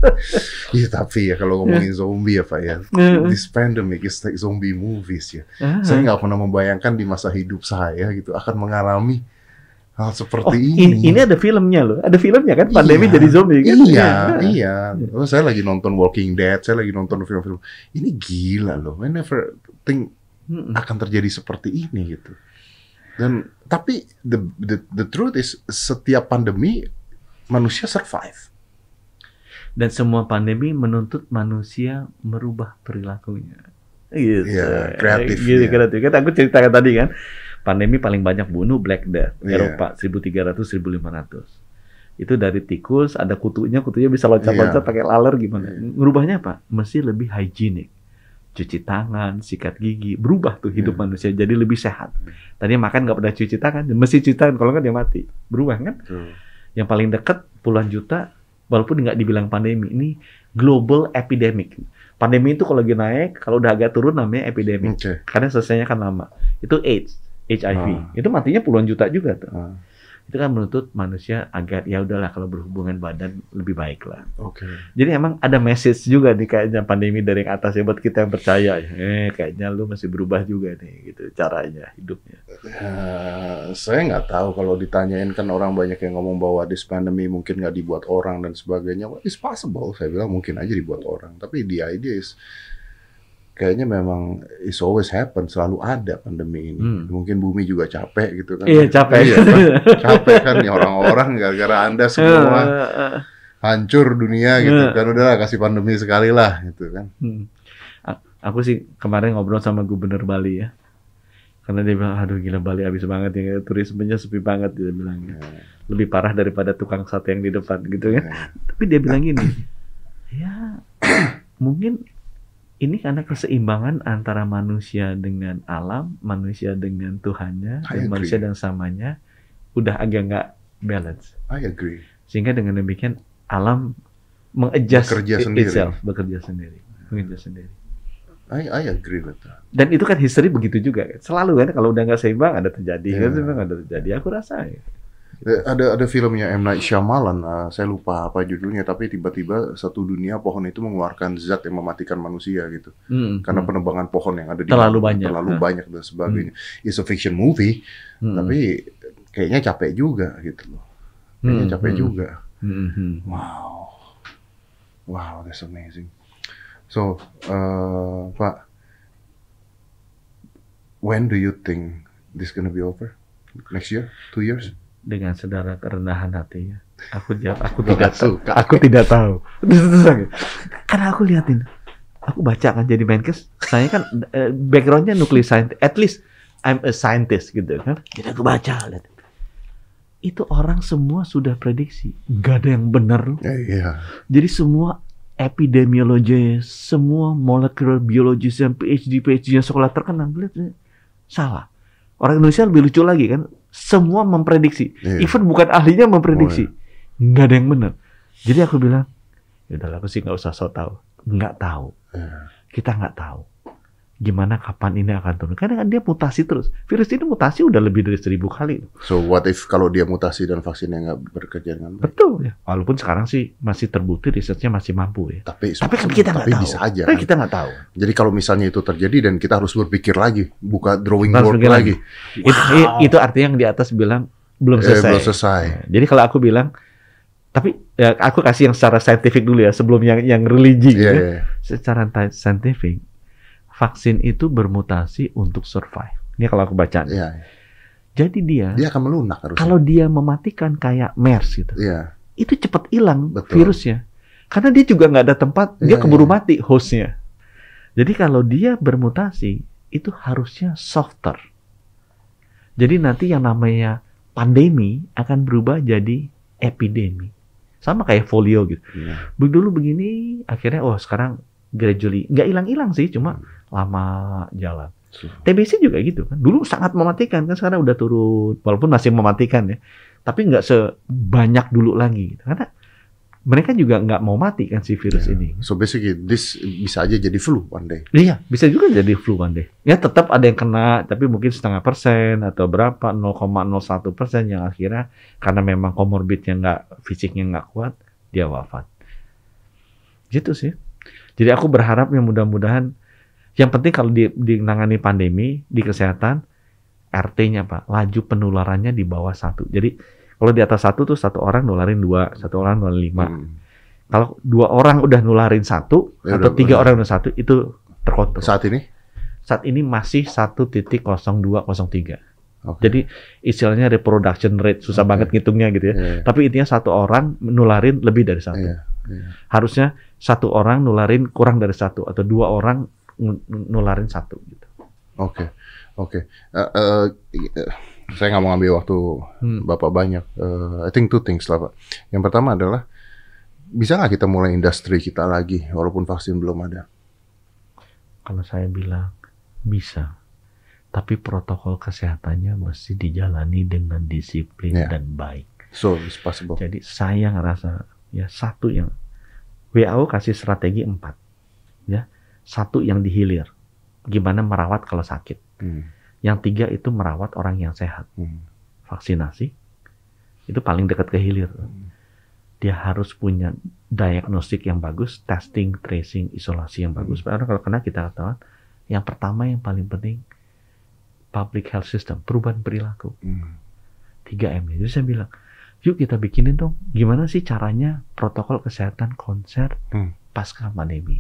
(laughs) Iya, tapi ya kalau ngomongin zombie ya, Pak ya. Heeh. This pandemic is like zombie movies ya. Ah. Saya nggak pernah membayangkan di masa hidup saya gitu akan mengalami hal seperti Oh, ini. ini, ada filmnya loh. Ada filmnya kan pandemi Iya. jadi zombie kan. Iya, iya. Oh, saya lagi nonton Walking Dead, saya lagi nonton film-film. Ini gila loh. I never think Mm-mm. akan terjadi seperti ini gitu. Dan tapi the the, the truth is setiap pandemi manusia survive. Dan semua pandemi menuntut manusia merubah perilakunya. Gitu. Iya, kreatif, Gitu, iya. kreatif. Kan aku ceritakan tadi kan, pandemi paling banyak bunuh Black Death, Iya. Eropa 1300-1500. Itu dari tikus, ada kutunya, kutunya bisa loncat-loncat Iya. pakai laler gimana. Iya. Ngerubahnya apa? Mesti lebih hygienik. Cuci tangan, sikat gigi, berubah tuh hidup Iya. manusia jadi lebih sehat. Tadinya makan nggak pernah cuci tangan, mesti cuci tangan kalau nggak dia mati. Berubah kan? Yang paling dekat puluhan juta, walaupun nggak dibilang pandemi, ini global epidemic. Pandemi itu kalau lagi naik, kalau udah agak turun namanya epidemic. Oke. Karena selesainya kan lama. Itu AIDS, HIV. Ah. Itu matinya puluhan juta juga tuh. Ah, Itu kan menuntut manusia agar ya udahlah kalau berhubungan badan lebih baik lah. Oke. Jadi emang ada message juga nih kayaknya pandemi dari yang atas ya buat kita yang percaya. Eh kayaknya lu masih berubah juga nih gitu caranya hidupnya. Eh, saya nggak tahu kalau ditanyain kan orang banyak yang ngomong bahwa this pandemi mungkin nggak dibuat orang dan sebagainya. Well, it's possible. Saya bilang mungkin aja dibuat orang. Tapi the idea is kayaknya memang it's always happen, selalu ada pandemi ini. Hmm. Mungkin bumi juga capek gitu kan. Iya, capek. Iya, kan? (laughs) capek kan nih orang-orang gara-gara Anda semua Eh, hancur dunia gitu kan. Udahlah kasih pandemi sekali lah gitu kan. Hmm. Aku sih kemarin ngobrol sama gubernur Bali ya. Karena dia bilang, aduh gila Bali habis banget ya, turismenya sepi banget dia bilang. Lebih parah daripada tukang sate yang di depan gitu ya. Iya. Tapi dia bilang gini, ya (coughs) mungkin ini karena keseimbangan antara manusia dengan alam, manusia dengan Tuhannya, I dan agree. manusia dan samanya udah agak nggak balance. I agree. Sehingga dengan demikian alam mengadjust Bekerja it- sendiri. itself, bekerja sendiri, bekerja sendiri. I I agree with that. Dan itu kan history begitu juga. Selalu kan kalau udah nggak seimbang ada terjadi, Iya. kan seimbang ada terjadi. Aku rasa ya. Eh, Ada ada filmnya M Night Shyamalan, eh, saya lupa apa judulnya, tapi tiba-tiba satu dunia pohon itu mengeluarkan zat yang mematikan manusia gitu. Hmm, Karena hmm, penebangan pohon yang ada di Terlalu banyak. terlalu Hah. banyak dan sebagainya. It's a fiction movie, hmm, tapi kayaknya capek juga gitu loh. Kayaknya hmm, capek hmm, juga. hmm, hmm. Wow, wow, that's amazing. So, uh, Pak, when do you think this gonna be over? Next year? Two years? Dengan saudara kerendahan hatinya. Aku jawab, aku tidak nggak tahu. Aku tidak tahu. (laughs) Karena aku liatin, aku baca kan jadi Menkes. Saya kan eh, backgroundnya nuklir scientist. At least I'm a scientist gitu kan. Jadi aku baca lihat. Itu orang semua sudah prediksi. Gak ada yang benar. Ya, iya. Jadi semua epidemiologis, semua molecular biologis yang PhD PhD yang sekolah terkenal lihat, salah. Orang Indonesia lebih lucu lagi kan, semua memprediksi. Iya. Even bukan ahlinya memprediksi, nggak ada yang benar. Jadi aku bilang, ya udahlah aku sih nggak usah so tahu, nggak tahu. Iya. Kita nggak tahu gimana kapan ini akan turun. Karena kan dia mutasi terus. Virus ini mutasi udah lebih dari seribu kali. So what if kalau dia mutasi dan vaksinnya nggak bekerja dengan baik? Betul ya. Walaupun sekarang sih masih terbukti risetnya masih mampu ya. Tapi, Tapi kan kita nggak tahu. bisa aja. Tapi kan? kita nggak tahu. Jadi kalau misalnya itu terjadi dan kita harus berpikir lagi, buka drawing Harus board berpikir lagi, Itu, itu artinya yang di atas bilang belum Eh, selesai. belum selesai. Jadi kalau aku bilang, tapi ya aku kasih yang secara saintifik dulu ya sebelum yang yang religi. Iya, ya. iya. Secara saintifik, vaksin itu bermutasi untuk survive. Ini kalau aku baca. Iya. Jadi dia, Dia akan melunak harusnya. kalau dia mematikan kayak MERS gitu, Iya. itu cepat hilang Betul. virusnya. Karena dia juga nggak ada tempat, dia Iya, keburu iya. mati hostnya. Jadi kalau dia bermutasi, itu harusnya softer. Jadi nanti yang namanya pandemi akan berubah jadi epidemi. Sama kayak folio gitu. Iya. Dulu begini, akhirnya oh sekarang gradually nggak hilang-hilang sih, cuma lama jalan. TBC juga gitu kan. Dulu sangat mematikan kan sekarang udah turun walaupun masih mematikan ya. Tapi nggak sebanyak dulu lagi gitu. Karena mereka juga nggak mau mati kan si virus Yeah. ini. So basically this bisa aja jadi flu one day. Iya, bisa juga jadi flu one day. Ya tetap ada yang kena, tapi mungkin setengah persen atau berapa 0,01 persen yang akhirnya karena memang komorbidnya nggak fisiknya nggak kuat, dia wafat. Gitu sih. Jadi aku berharap yang mudah-mudahan yang penting kalau di, di menangani pandemi di kesehatan RT-nya pak, laju penularannya di bawah satu. Jadi kalau di atas satu tuh satu orang nularin dua, satu orang nularin lima. Hmm. Kalau dua orang udah nularin satu Ya atau udah, tiga udah. orang udah satu itu terkontrol. Saat ini? Saat ini masih 1.0203. Oke. Jadi istilahnya reproduction rate susah Oke. banget ngitungnya gitu ya. Iya, Tapi intinya satu orang nularin lebih dari satu. iya, iya. Harusnya satu orang nularin kurang dari satu atau dua orang nularin satu gitu. Oke, oke. Eh, eh, eh, saya nggak mau ngambil waktu Hmm. Bapak banyak. Eh, I think two things lah, Pak. Yang pertama adalah, bisa nggak kita mulai industri kita lagi, walaupun vaksin belum ada? Kalau saya bilang bisa. Tapi protokol kesehatannya mesti dijalani dengan disiplin Iya. dan baik. So, it's possible. Jadi saya ngerasa ya satu yang WHO kasih strategi empat, ya satu yang dihilir, gimana merawat kalau sakit. Hmm, Yang tiga itu merawat orang yang sehat, hmm, vaksinasi itu paling dekat ke hilir. Dia harus punya diagnostik yang bagus, testing, tracing, isolasi yang bagus. Karena kalau kena kita ketahuan, yang pertama yang paling penting public health system, perubahan perilaku. hmm. 3M. Jadi saya bilang, yuk kita bikinin dong, gimana sih caranya protokol kesehatan konser Hmm. pasca pandemi.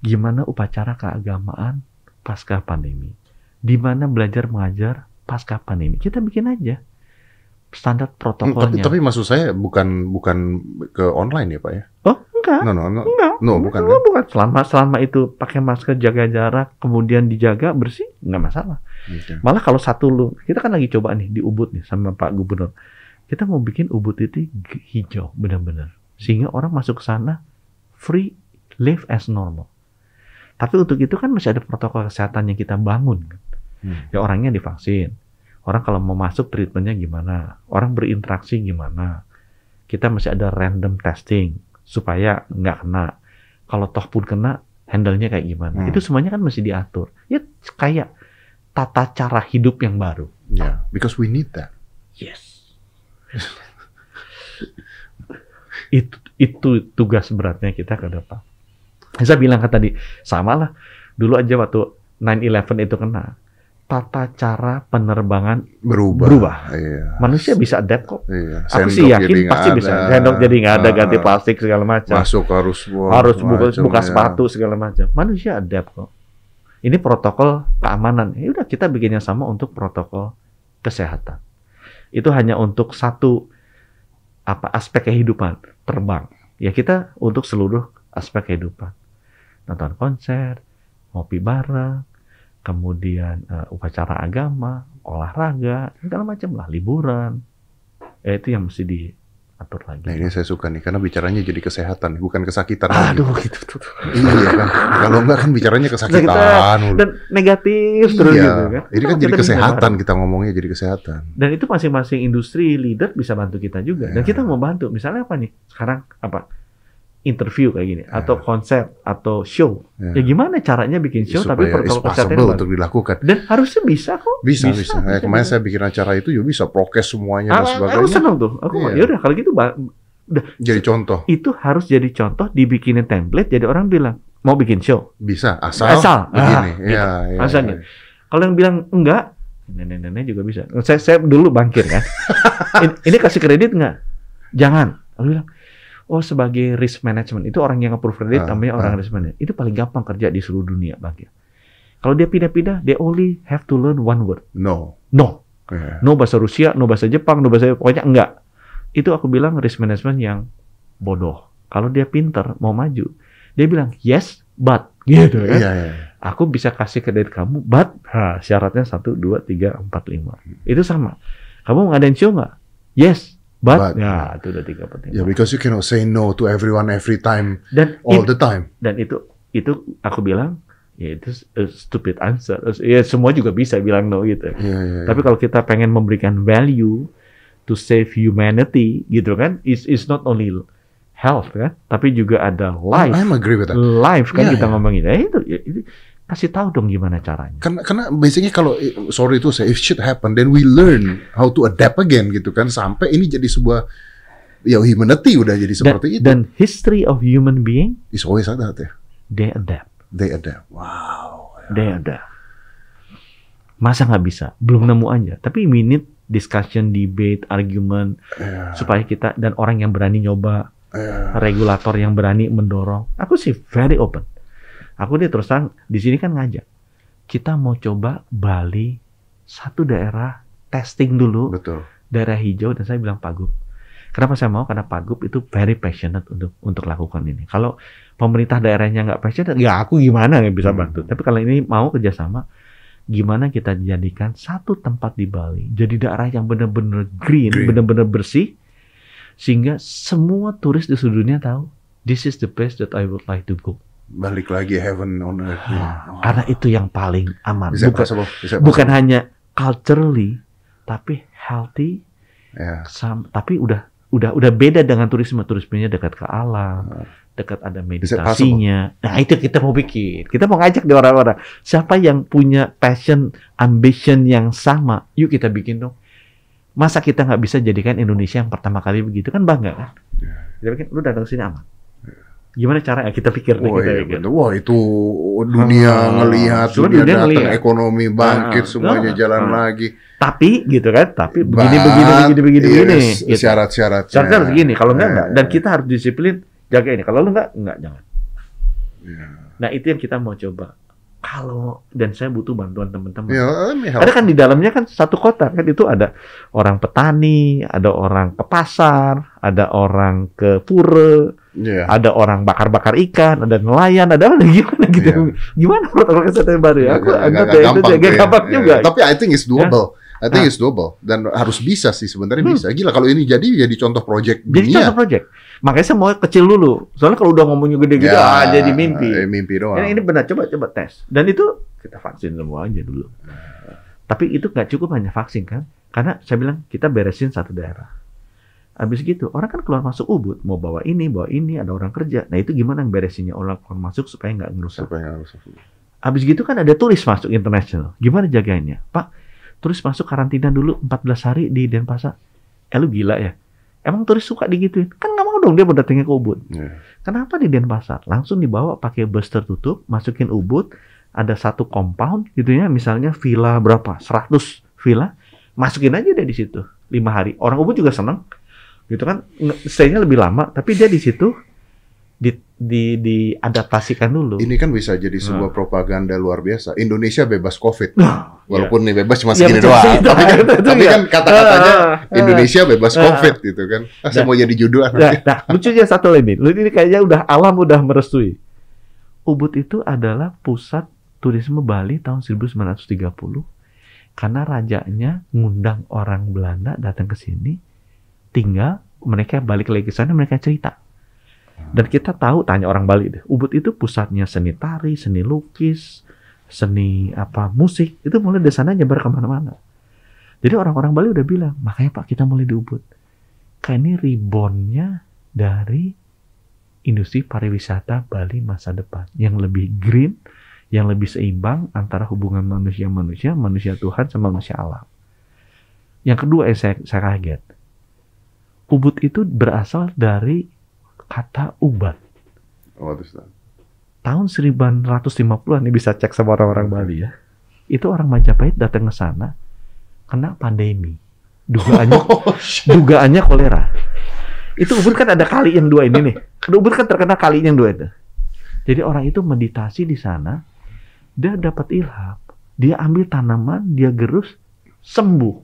Gimana upacara keagamaan pasca pandemi? Di mana belajar mengajar pasca pandemi? Kita bikin aja standar Hmm, Tapi, protokolnya. tapi maksud saya bukan bukan ke online ya pak ya? oh, enggak. No no no. Enggak. No, bukan, Enggak, bukan. Selama selama itu pakai masker, jaga jarak, kemudian dijaga bersih, nggak masalah. Oke. Malah kalau satu lu, kita kan lagi coba nih di Ubud nih sama Pak Gubernur. Kita mau bikin Ubud itu hijau benar-benar. Sehingga orang masuk ke sana free live as normal. Tapi untuk itu kan masih ada protokol kesehatan yang kita bangun. kan. Hmm. Ya orangnya divaksin. Orang kalau mau masuk treatmentnya gimana? Orang berinteraksi gimana? Kita masih ada random testing supaya nggak kena. Kalau toh pun kena, handle-nya kayak gimana? Hmm. Itu semuanya kan mesti diatur. Ya kayak tata cara hidup yang baru. Yeah, because we need that. Yes. (laughs) itu itu tugas beratnya kita ke depan. Saya bilang kan tadi, sama lah. Dulu aja waktu 9/11 itu kena, tata cara penerbangan Berubah. Berubah. Iya. manusia bisa adapt kok. Iya. Aku sih yakin pasti bisa. ada. Sendok jadi nggak ada, ganti Ah, plastik segala macam. Masuk harus Harus buka, macam, buka ya. sepatu segala macam. Manusia adapt kok. Ini protokol keamanan. Ya udah kita bikin yang sama untuk protokol kesehatan. Itu hanya untuk satu apa aspek kehidupan, terbang. Ya kita untuk seluruh aspek kehidupan. Nonton konser, ngopi bareng, kemudian eh, upacara agama, olahraga, segala macam lah, liburan. Ya itu yang mesti diatur lagi. Nah ini saya suka nih karena bicaranya jadi kesehatan bukan kesakitan lagi. Aduh gitu tuh. Iya kan. Kalau enggak kan bicaranya kesakitan. mulu. Dan negatif terus iya. gitu kan. Ini kan jadi kesehatan kita ngomongnya jadi kesehatan. Dan itu masing-masing industri leader bisa bantu kita juga. Dan Ya. kita mau bantu. Misalnya apa nih? Sekarang apa? Interview kayak gini, atau konser, atau show. Ya. Ya gimana caranya bikin show tapi Supaya it's protokol bagus. untuk dilakukan. Dan harusnya bisa kok. Bisa, bisa. Eh, kemarin saya bikin acara itu juga bisa prokes semuanya dan Ah, aku sebagainya. seneng tuh. Aku Iya. ya udah kalau gitu ba- Jadi contoh. itu harus jadi contoh dibikinin template jadi orang bilang mau bikin show. Bisa asal, Asal. begini. Ah, Iya, iya, Asal iya. gitu. Kalau yang bilang enggak, nenek-nenek juga bisa. Saya, saya dulu bangkir kan. (laughs) ini, ini kasih kredit enggak? Jangan. Aku bilang, oh sebagai risk management itu orang yang approve kredit Ah, namanya orang ah. risk management. Itu paling gampang kerja di seluruh dunia bangkir. Kalau dia pindah-pindah, they only have to learn one word. No. No. Iya. No bahasa Rusia, no bahasa Jepang, no bahasa pokoknya enggak. Itu aku bilang risk management yang bodoh. Kalau dia pinter mau maju, dia bilang yes but (laughs) gitu kan. Iya, iya. Aku bisa kasih kredit kamu, but ha, syaratnya satu, dua, tiga, empat, lima. Itu sama. Kamu mau ngadain show nggak? Yes, but, But. ya itu udah tiga, Ya, lima. because you cannot say no to everyone every time, Dan all it- the time. dan itu itu aku bilang ya itu stupid answer. Ya semua juga bisa bilang no gitu. Iya, iya. iya. Tapi kalau kita pengen memberikan value to save humanity gitu kan, is is not only health kan, tapi juga ada life. I'm agree with that. Life kan Iya, kita iya. ngomongin. Eh, itu, ya, itu kasih tahu dong gimana caranya. Karena, karena basically kalau sorry itu saya if shit happen then we learn how to adapt again gitu kan sampai ini jadi sebuah ya humanity udah jadi Dan, seperti itu. dan history of human being, It's always like that ya. they adapt. They adapt. Wow. They adapt. Masa nggak bisa? Belum nemu aja. Tapi we need discussion, debate, argument Ya, supaya kita dan orang yang berani nyoba, ya. regulator yang berani mendorong. Aku sih very open. Aku nih terus terang di sini kan ngajak. Kita mau coba Bali satu daerah testing dulu Betul. daerah hijau dan saya bilang Pak Gub. Kenapa saya mau? Karena Pak Gub itu very passionate untuk untuk lakukan ini. Kalau pemerintah daerahnya nggak passionate, ya aku gimana yang bisa Hmm. bantu. Tapi kalau ini mau kerjasama, gimana kita jadikan satu tempat di Bali jadi daerah yang benar-benar green, Green. benar-benar bersih, sehingga semua turis di seluruh dunia tahu this is the place that I would like to go. Balik lagi heaven on earth. Ah, Karena itu yang paling aman. Bisa Bukan, possible. Bisa bukan hanya culturally, tapi healthy, Ya. sam- tapi udah udah udah beda dengan turisme. Turismenya dekat ke alam dekat ada meditasinya. nah itu kita mau bikin kita mau ngajak di orang-orang siapa yang punya passion ambition yang sama? Yuk kita bikin dong. Masa kita nggak bisa jadikan Indonesia yang pertama kali begitu? Kan bangga kan? Kita bikin lu datang ke sini aman gimana cara ya kita pikir deh Wah, kita iya, betul. Wah itu dunia Ah, ngelihat, semua dunia, dunia datang, ngelihat. ekonomi bangkit, Ah, semuanya ah, jalan ah. lagi. tapi gitu kan tapi begini begini begini begini iya, begini gitu. Syarat-syaratnya. Syaratnya harus gini kalau enggak enggak dan ya. kita harus disiplin jaga ini kalau lu enggak enggak jangan Ya. Nah itu yang kita mau coba. Kalau dan saya butuh bantuan teman-teman. Ya, help. Ada kan di dalamnya kan satu kota kan itu ada orang petani, ada orang ke pasar, ada orang ke pura, Iya. ada orang bakar-bakar ikan, ada nelayan, ada apa (laughs) gimana gitu. Iya. Gimana protokol kesehatan baru ya? Aku anggap ya itu gampang ya. gampang Iya. juga. Tapi I think it's doable. I think Ah. it's doable dan harus bisa sih sebenarnya Hmm. bisa. Gila kalau ini jadi jadi contoh project Jadi dunia. contoh project. Makanya saya mau kecil dulu. Soalnya kalau udah ngomongnya gede-gede, Ya, ah, jadi mimpi. eh, mimpi doang. Ini, ini benar, coba coba tes. Dan itu kita vaksin semua aja dulu. Tapi itu nggak cukup hanya vaksin kan? Karena saya bilang kita beresin satu daerah. Habis gitu, orang kan keluar masuk Ubud, mau bawa ini, bawa ini, ada orang kerja. Nah itu gimana yang beresinnya orang keluar masuk supaya nggak ngerusak. Supaya nggak rusak. Habis gitu kan ada turis masuk internasional. Gimana jaganya? Pak, turis masuk karantina dulu 14 hari di Denpasar. Eh lu gila ya? Emang turis suka digituin? Kan mau dong dia mau datangnya ke Ubud. Iya. Kenapa di Denpasar? Langsung dibawa pakai bus tertutup, masukin Ubud, ada satu compound gitu ya, misalnya villa berapa? 100 villa, masukin aja deh di situ. lima hari. Orang Ubud juga seneng. Gitu kan, stay-nya lebih lama, tapi dia di situ di, di, diadaptasikan dulu. Ini kan bisa jadi Nah. sebuah propaganda luar biasa. Indonesia bebas COVID. Nah, Walaupun nih bebas cuma Ya, segini betul. doang. (laughs) Tapi kan, Itu tapi ya. kan kata-katanya Ah, ah. Indonesia bebas Ah. COVID gitu kan. Ah, saya Nah. mau jadi judul Nah, nah, lucunya satu lagi. Ini kayaknya udah alam udah merestui. Ubud itu adalah pusat turisme Bali tahun 1930 karena rajanya ngundang orang Belanda datang ke sini, tinggal mereka balik lagi ke sana mereka cerita. Dan kita tahu tanya orang Bali deh, Ubud itu pusatnya seni tari, seni lukis, seni apa musik itu mulai dari sana nyebar ke mana-mana. Jadi orang-orang Bali udah bilang, makanya Pak kita mulai di Ubud. Kayak ini reboundnya dari industri pariwisata Bali masa depan yang lebih green, yang lebih seimbang antara hubungan manusia-manusia, manusia Tuhan sama manusia alam. Yang kedua yang saya, saya kaget, Ubud itu berasal dari kata ubat. What is that? Tahun 1950-an ini bisa cek sama orang-orang Bali ya. Itu orang Majapahit datang ke sana kena pandemi. Dugaannya (laughs) Oh, dugaannya kolera. Itu Ubud kan ada kali yang dua ini nih. Ubud kan terkena kali yang dua itu. Jadi orang itu meditasi di sana, dia dapat ilham, dia ambil tanaman, dia gerus, sembuh.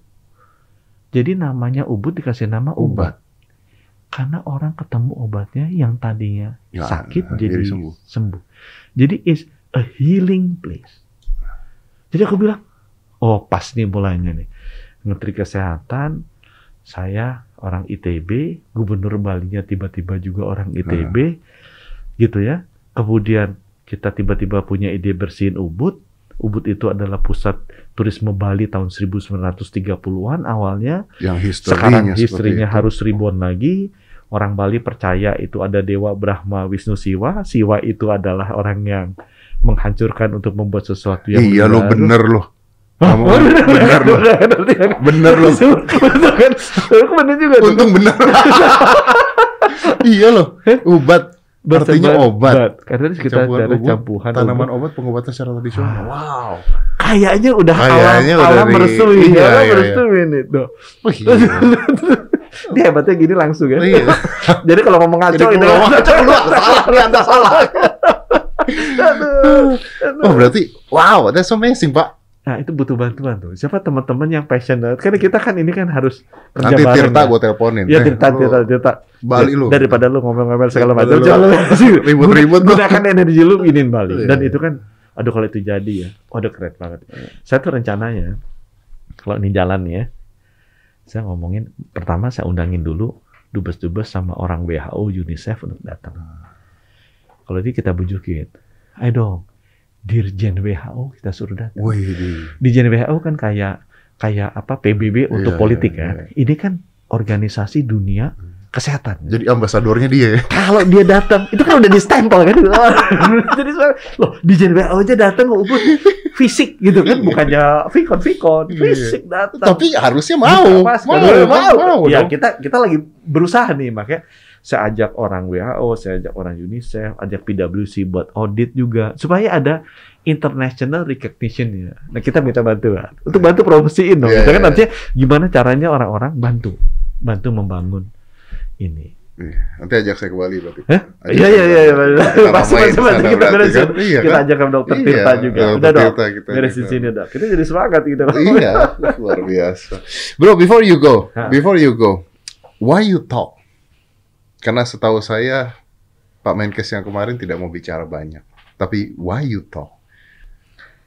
Jadi namanya Ubud dikasih nama Ubat. Ubat. Karena orang ketemu obatnya yang tadinya Ya, sakit jadi jadi, sembuh. sembuh. Jadi is a healing place. Jadi aku bilang, oh pas nih mulainya nih. Menteri Kesehatan, saya orang ITB, Gubernur Balinya tiba-tiba juga orang ITB, gitu ya. Kemudian kita tiba-tiba punya ide bersihin Ubud. Ubud itu adalah pusat turisme Bali tahun 1930-an awalnya. Yang Sekarang historinya historinya seperti itu. harus ribuan lagi. Orang Bali percaya itu ada dewa Brahma, Wisnu, Siwa. Siwa itu adalah orang yang menghancurkan untuk membuat sesuatu yang Iya lo bener lo. Hah? Kamu Oh, bener, bener lo. bener, bener, bener. Bener lo. Betul kan? Bener juga. Untung bener. (laughs) iya loh. Ubat. Artinya obat. bat. Karena kita ubud, campuran Tanaman obat pengobatan secara tradisional. Wow. Kayaknya udah Kayaknya alam, udah alam merestui. iya, alam iya, iya. merestui nih. Tuh. Wih, iya. (laughs) Dia hebatnya gini langsung ya. Iya. (laughs) Jadi kalau mau Jadi ngaco itu. kalau ngaco keluar salah nih anda salah. Aduh. Aduh. Oh berarti wow, that's amazing pak. Nah itu butuh bantuan tuh. Siapa teman-teman yang passionate? Karena kita kan ini kan harus kerja Nanti bareng Tirta ya. gue teleponin. Ya Eh, Tirta, lu Tirta, Tirta. Bali lu. Daripada lu ngomel-ngomel segala macam. (laughs) Ribut-ribut. Gunakan energi lu inin Bali. Iya. Dan itu kan, aduh kalau itu jadi ya, waduh keren banget. Saya tuh rencananya, kalau ini jalan ya, saya ngomongin, pertama saya undangin dulu dubes-dubes sama orang WHO, UNICEF untuk datang. Kalau ini kita bujukin, ayo dong, Dirjen WHO kita suruh datang. Wih, di. Dirjen WHO kan kayak kayak apa PBB untuk Iya, politik iya, kan. Ini kan organisasi dunia kesehatan. Jadi ambasadornya dia ya. Kalau dia datang, itu kan udah di stempel kan. (laughs) Jadi loh di WHO aja datang Ubud fisik gitu kan, bukannya vikon vikon, Iya. fisik datang. Tapi harusnya mau. Mas, Mau, mau, mau, mau Ya dong. kita kita lagi berusaha nih, makanya saya ajak orang WHO, saya ajak orang UNICEF, ajak PwC buat audit juga supaya ada international recognition ya. Nah kita minta bantuan untuk bantu promosiin dong. Iya, Kita kan nantinya gimana caranya orang-orang bantu, bantu membangun ini. Iya, Nanti ajak saya ke Bali berarti. Iya iya iya. Iya. Pasti pasti pasti kita beresin. kan? Iya Kita ajak ke dokter Iya, Tirta juga. dokter Udah dong. Kita Beres di juga. sini dok. Kita jadi semangat gitu. (laughs) iya, luar biasa. Bro, before you go, before you go, why you talk? Karena setahu saya Pak Menkes yang kemarin tidak mau bicara banyak. Tapi why you talk?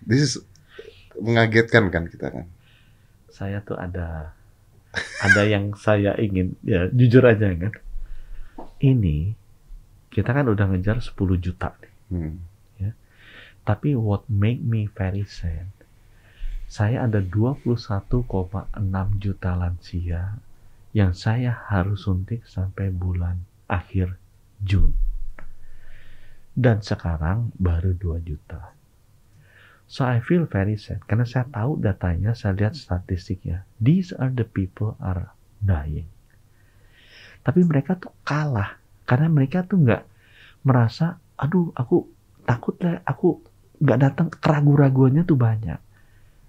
This is mengagetkan kan kita kan. Saya tuh ada ada yang saya ingin ya jujur aja kan. Ini kita kan udah ngejar 10 juta nih. Hmm. Tapi what make me very sad, saya ada 21,6 juta lansia yang saya harus suntik sampai bulan akhir Jun. Dan sekarang baru 2 juta. So I feel very sad karena saya tahu datanya, saya lihat statistiknya. These are the people are dying. Tapi mereka tuh kalah karena mereka tuh nggak merasa, aduh aku takut lah, aku nggak datang keraguan-raguannya tuh banyak.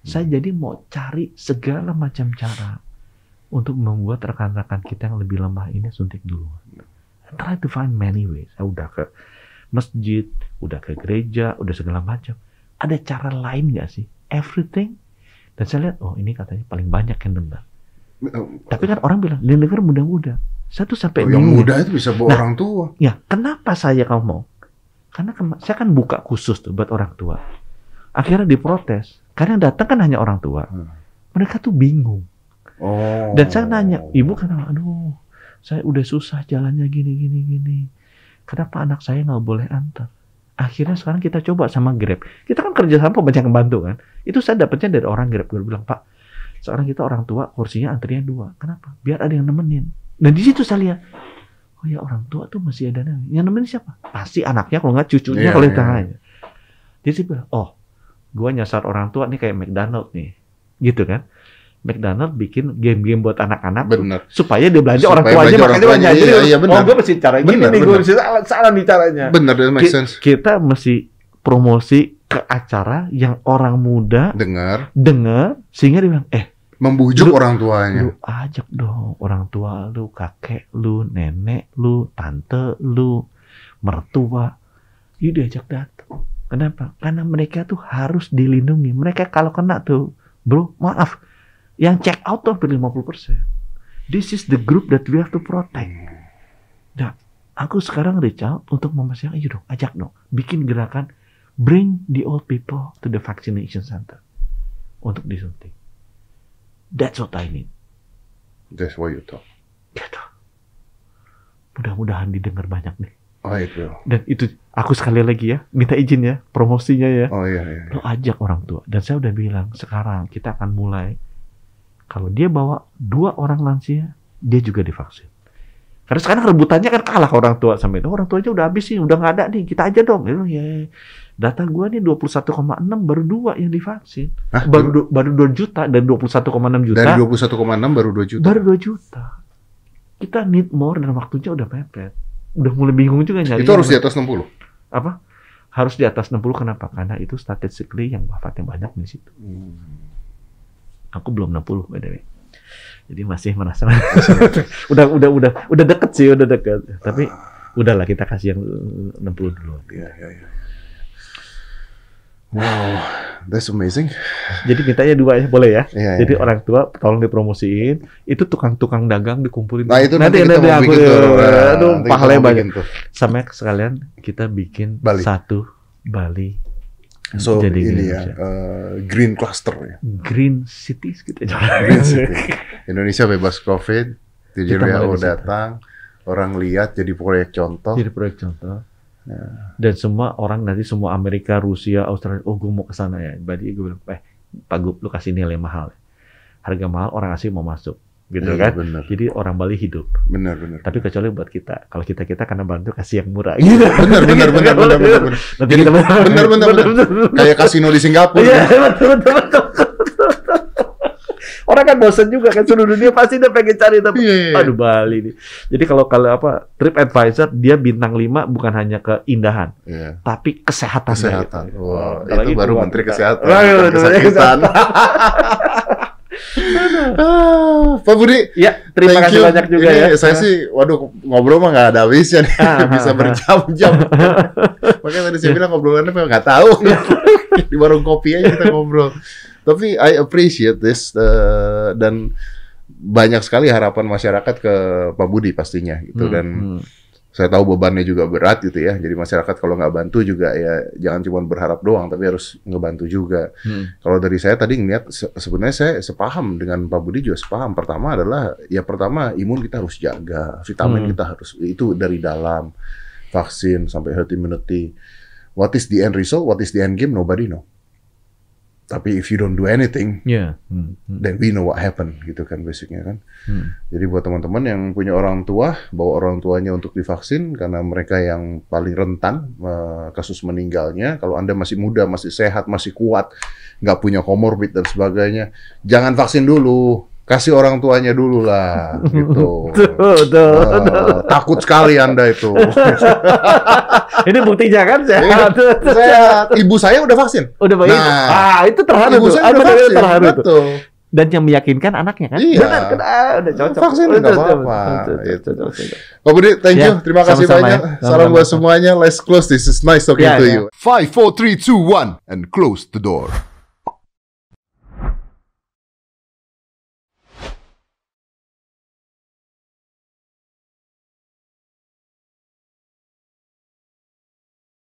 Saya jadi mau cari segala macam cara untuk membuat rekan-rekan kita yang lebih lemah ini suntik dulu. I try to find many ways. Saya udah ke masjid, udah ke gereja, udah segala macam. Ada cara lain nggak sih? Everything. Dan saya lihat, oh ini katanya paling banyak yang dengar. Tapi kan orang bilang, yang dengar muda-muda. Saya tuh sampai Oh, yang muda itu bisa bawa Nah, orang tua. Ya, kenapa saya ngomong? Karena kema- saya kan buka khusus tuh buat orang tua. Akhirnya diprotes. Karena yang datang kan hanya orang tua. Hmm. Mereka tuh bingung. Oh. Dan saya nanya, ibu kenapa? Aduh, saya udah susah jalannya gini, gini, gini. Kenapa anak saya nggak boleh antar? Akhirnya sekarang kita coba sama Grab. Kita kan kerja sama banyak membantu kan. Itu saya dapetnya dari orang Grab. Gue bilang, Pak, sekarang kita orang tua, kursinya antrian dua. Kenapa? Biar ada yang nemenin. Dan di situ saya lihat, oh ya orang tua tuh masih ada nemenin. Yang nemenin siapa? Pasti anaknya, kalau nggak cucunya, Iya, kalau di iya. tengahnya. Jadi bilang, oh, gua nyasar orang tua nih kayak McDonald nih. Gitu kan. McDonald bikin game-game buat anak-anak supaya dia belanja Supaya orang tuanya makanya banyak. Jadi, iya, iya, oh gue mesti cara gini Benar, nih, gue mesti salah, salah nih caranya. Benar, that makes sense. Kita mesti promosi ke acara yang orang muda Dengar, dengar sehingga dia bilang, eh membujuk Lu- orang tuanya. lu ajak dong orang tua lu, kakek lu, nenek lu, tante lu, mertua, you diajak datang. Kenapa? Karena mereka tuh harus dilindungi. Mereka kalau kena tuh, bro, maaf, yang check out tuh hampir 50%. This is the group that we have to protect. Nah, aku sekarang reach out untuk memastikan, ayo dong, ajak dong, bikin gerakan, bring the old people to the vaccination center untuk disuntik. That's what I need. That's why you talk. Gitu. Mudah-mudahan didengar banyak nih. Oh, itu. Dan itu aku sekali lagi ya, minta izin ya, promosinya ya. Oh iya, iya. Lo ajak orang tua. Dan saya udah bilang, sekarang kita akan mulai. Kalau dia bawa dua orang lansia, dia juga divaksin. Karena sekarang rebutannya kan kalah orang tua sama itu. Orang tuanya udah habis sih, udah nggak ada nih. Kita aja dong. Ya, ya. Data gua nih 21,6 baru dua yang divaksin. Hah? Baru du- baru 2 juta dan 21,6 juta. Dari 21,6 baru 2 juta. Baru 2 juta. Kita need more dan waktunya udah mepet. Udah mulai bingung juga nyari. Itu harus di atas 60. apa? Harus di atas 60 kenapa? Karena itu statistically yang wafatnya banyak di situ. Aku belum 60 by the way. Jadi masih merasa (laughs) udah udah udah udah deket sih, udah deket. Tapi udahlah kita kasih yang 60 dulu. Iya, iya, iya. Wow, that's amazing. Jadi mintanya dua ya, boleh ya? Iya, Jadi iya. orang tua tolong dipromosiin, itu tukang-tukang dagang dikumpulin. Nah, itu nanti, kita mau aku- bikin tuh. Aduh, nanti pahalanya banyak. tuh. Sama sekalian kita bikin Bali. satu Bali So, Jadi ini ya, eh, green cluster ya. Green Cities gitu Green (laughs) City. Indonesia bebas COVID, Kita WHO situ. datang, orang lihat jadi proyek contoh. Jadi proyek contoh. Ya. Dan semua orang nanti semua Amerika, Rusia, Australia, oh gue mau ke sana ya. Berarti gue bilang, eh Pak Gup, lu kasih nilai mahal. Harga mahal orang asing mau masuk. Gitu Iya, kan? Bener, Jadi orang Bali hidup. bener, bener. Tapi kecuali buat kita. Kalau kita kita karena bantu kasih yang murah. (laughs) Gitu. Bener, bener, bener, bener, bener, bener. Nanti Jadi, kita bener, bener, bener. Kayak kasino di Singapura. Iya, ya. betul, betul, betul. (laughs) Orang kan bosan juga kan seluruh dunia pasti dia pengen cari tapi Iya, iya. aduh Bali nih. Jadi kalau kalau apa Trip Advisor dia bintang 5 bukan hanya keindahan Iya. tapi kesehatan. Kesehatan. dari itu. Itu baru Menteri kita. Kesehatan. Oh, (laughs) iya, bukan betul, kesakitan. Ah, Pak Budi, Ya, terima thank kasih you. banyak juga Ini ya. Saya sih, waduh, ngobrol mah nggak ada habisnya nih. Ah, (laughs) Bisa ah, ah. berjam-jam. (laughs) Makanya tadi saya bilang ngobrolannya memang nggak tahu. (laughs) Di warung kopi aja kita ngobrol. Tapi I appreciate this uh, dan banyak sekali harapan masyarakat ke Pak Budi pastinya gitu Hmm, dan hmm. Saya tahu bebannya juga berat gitu ya. Jadi masyarakat kalau nggak bantu juga ya jangan cuma berharap doang, tapi harus ngebantu juga. Hmm. Kalau dari saya tadi ngeliat se- sebenarnya saya sepaham dengan Pak Budi juga sepaham. Pertama adalah ya pertama imun kita harus jaga, vitamin Hmm. kita harus itu dari dalam vaksin sampai herd immunity. What is the end result? What is the end game? Nobody know. Tapi if you don't do anything, Ya. Hmm, hmm, then we know what happened gitu kan basicnya kan. hmm. Jadi buat teman-teman yang punya orang tua, bawa orang tuanya untuk divaksin karena mereka yang paling rentan eh, kasus meninggalnya. Kalau Anda masih muda, masih sehat, masih kuat, nggak punya komorbid dan sebagainya, jangan vaksin dulu. Kasih orang tuanya dulu lah, (laughs) gitu. Tuh, tuh, Eh, tuh. takut sekali Anda itu. (laughs) Ini buktinya kan (laughs) sehat. Sehat. Ibu saya udah vaksin. Udah baik. Nah, ah, itu terharu Ibu tuh. saya Ah, udah bener-bener vaksin. terharu tuh. Betul. Dan yang meyakinkan anaknya kan? Iya. Benar kan? Ah, udah cocok. Vaksin Udah apa-apa, Cocok, gitu. Pak Budi, thank you. Ya, Terima kasih sama-sama banyak. ya. Salam buat semuanya. Let's close this. It's nice talking Ya, to ya. you. Five, four, three, two, one, and close the door.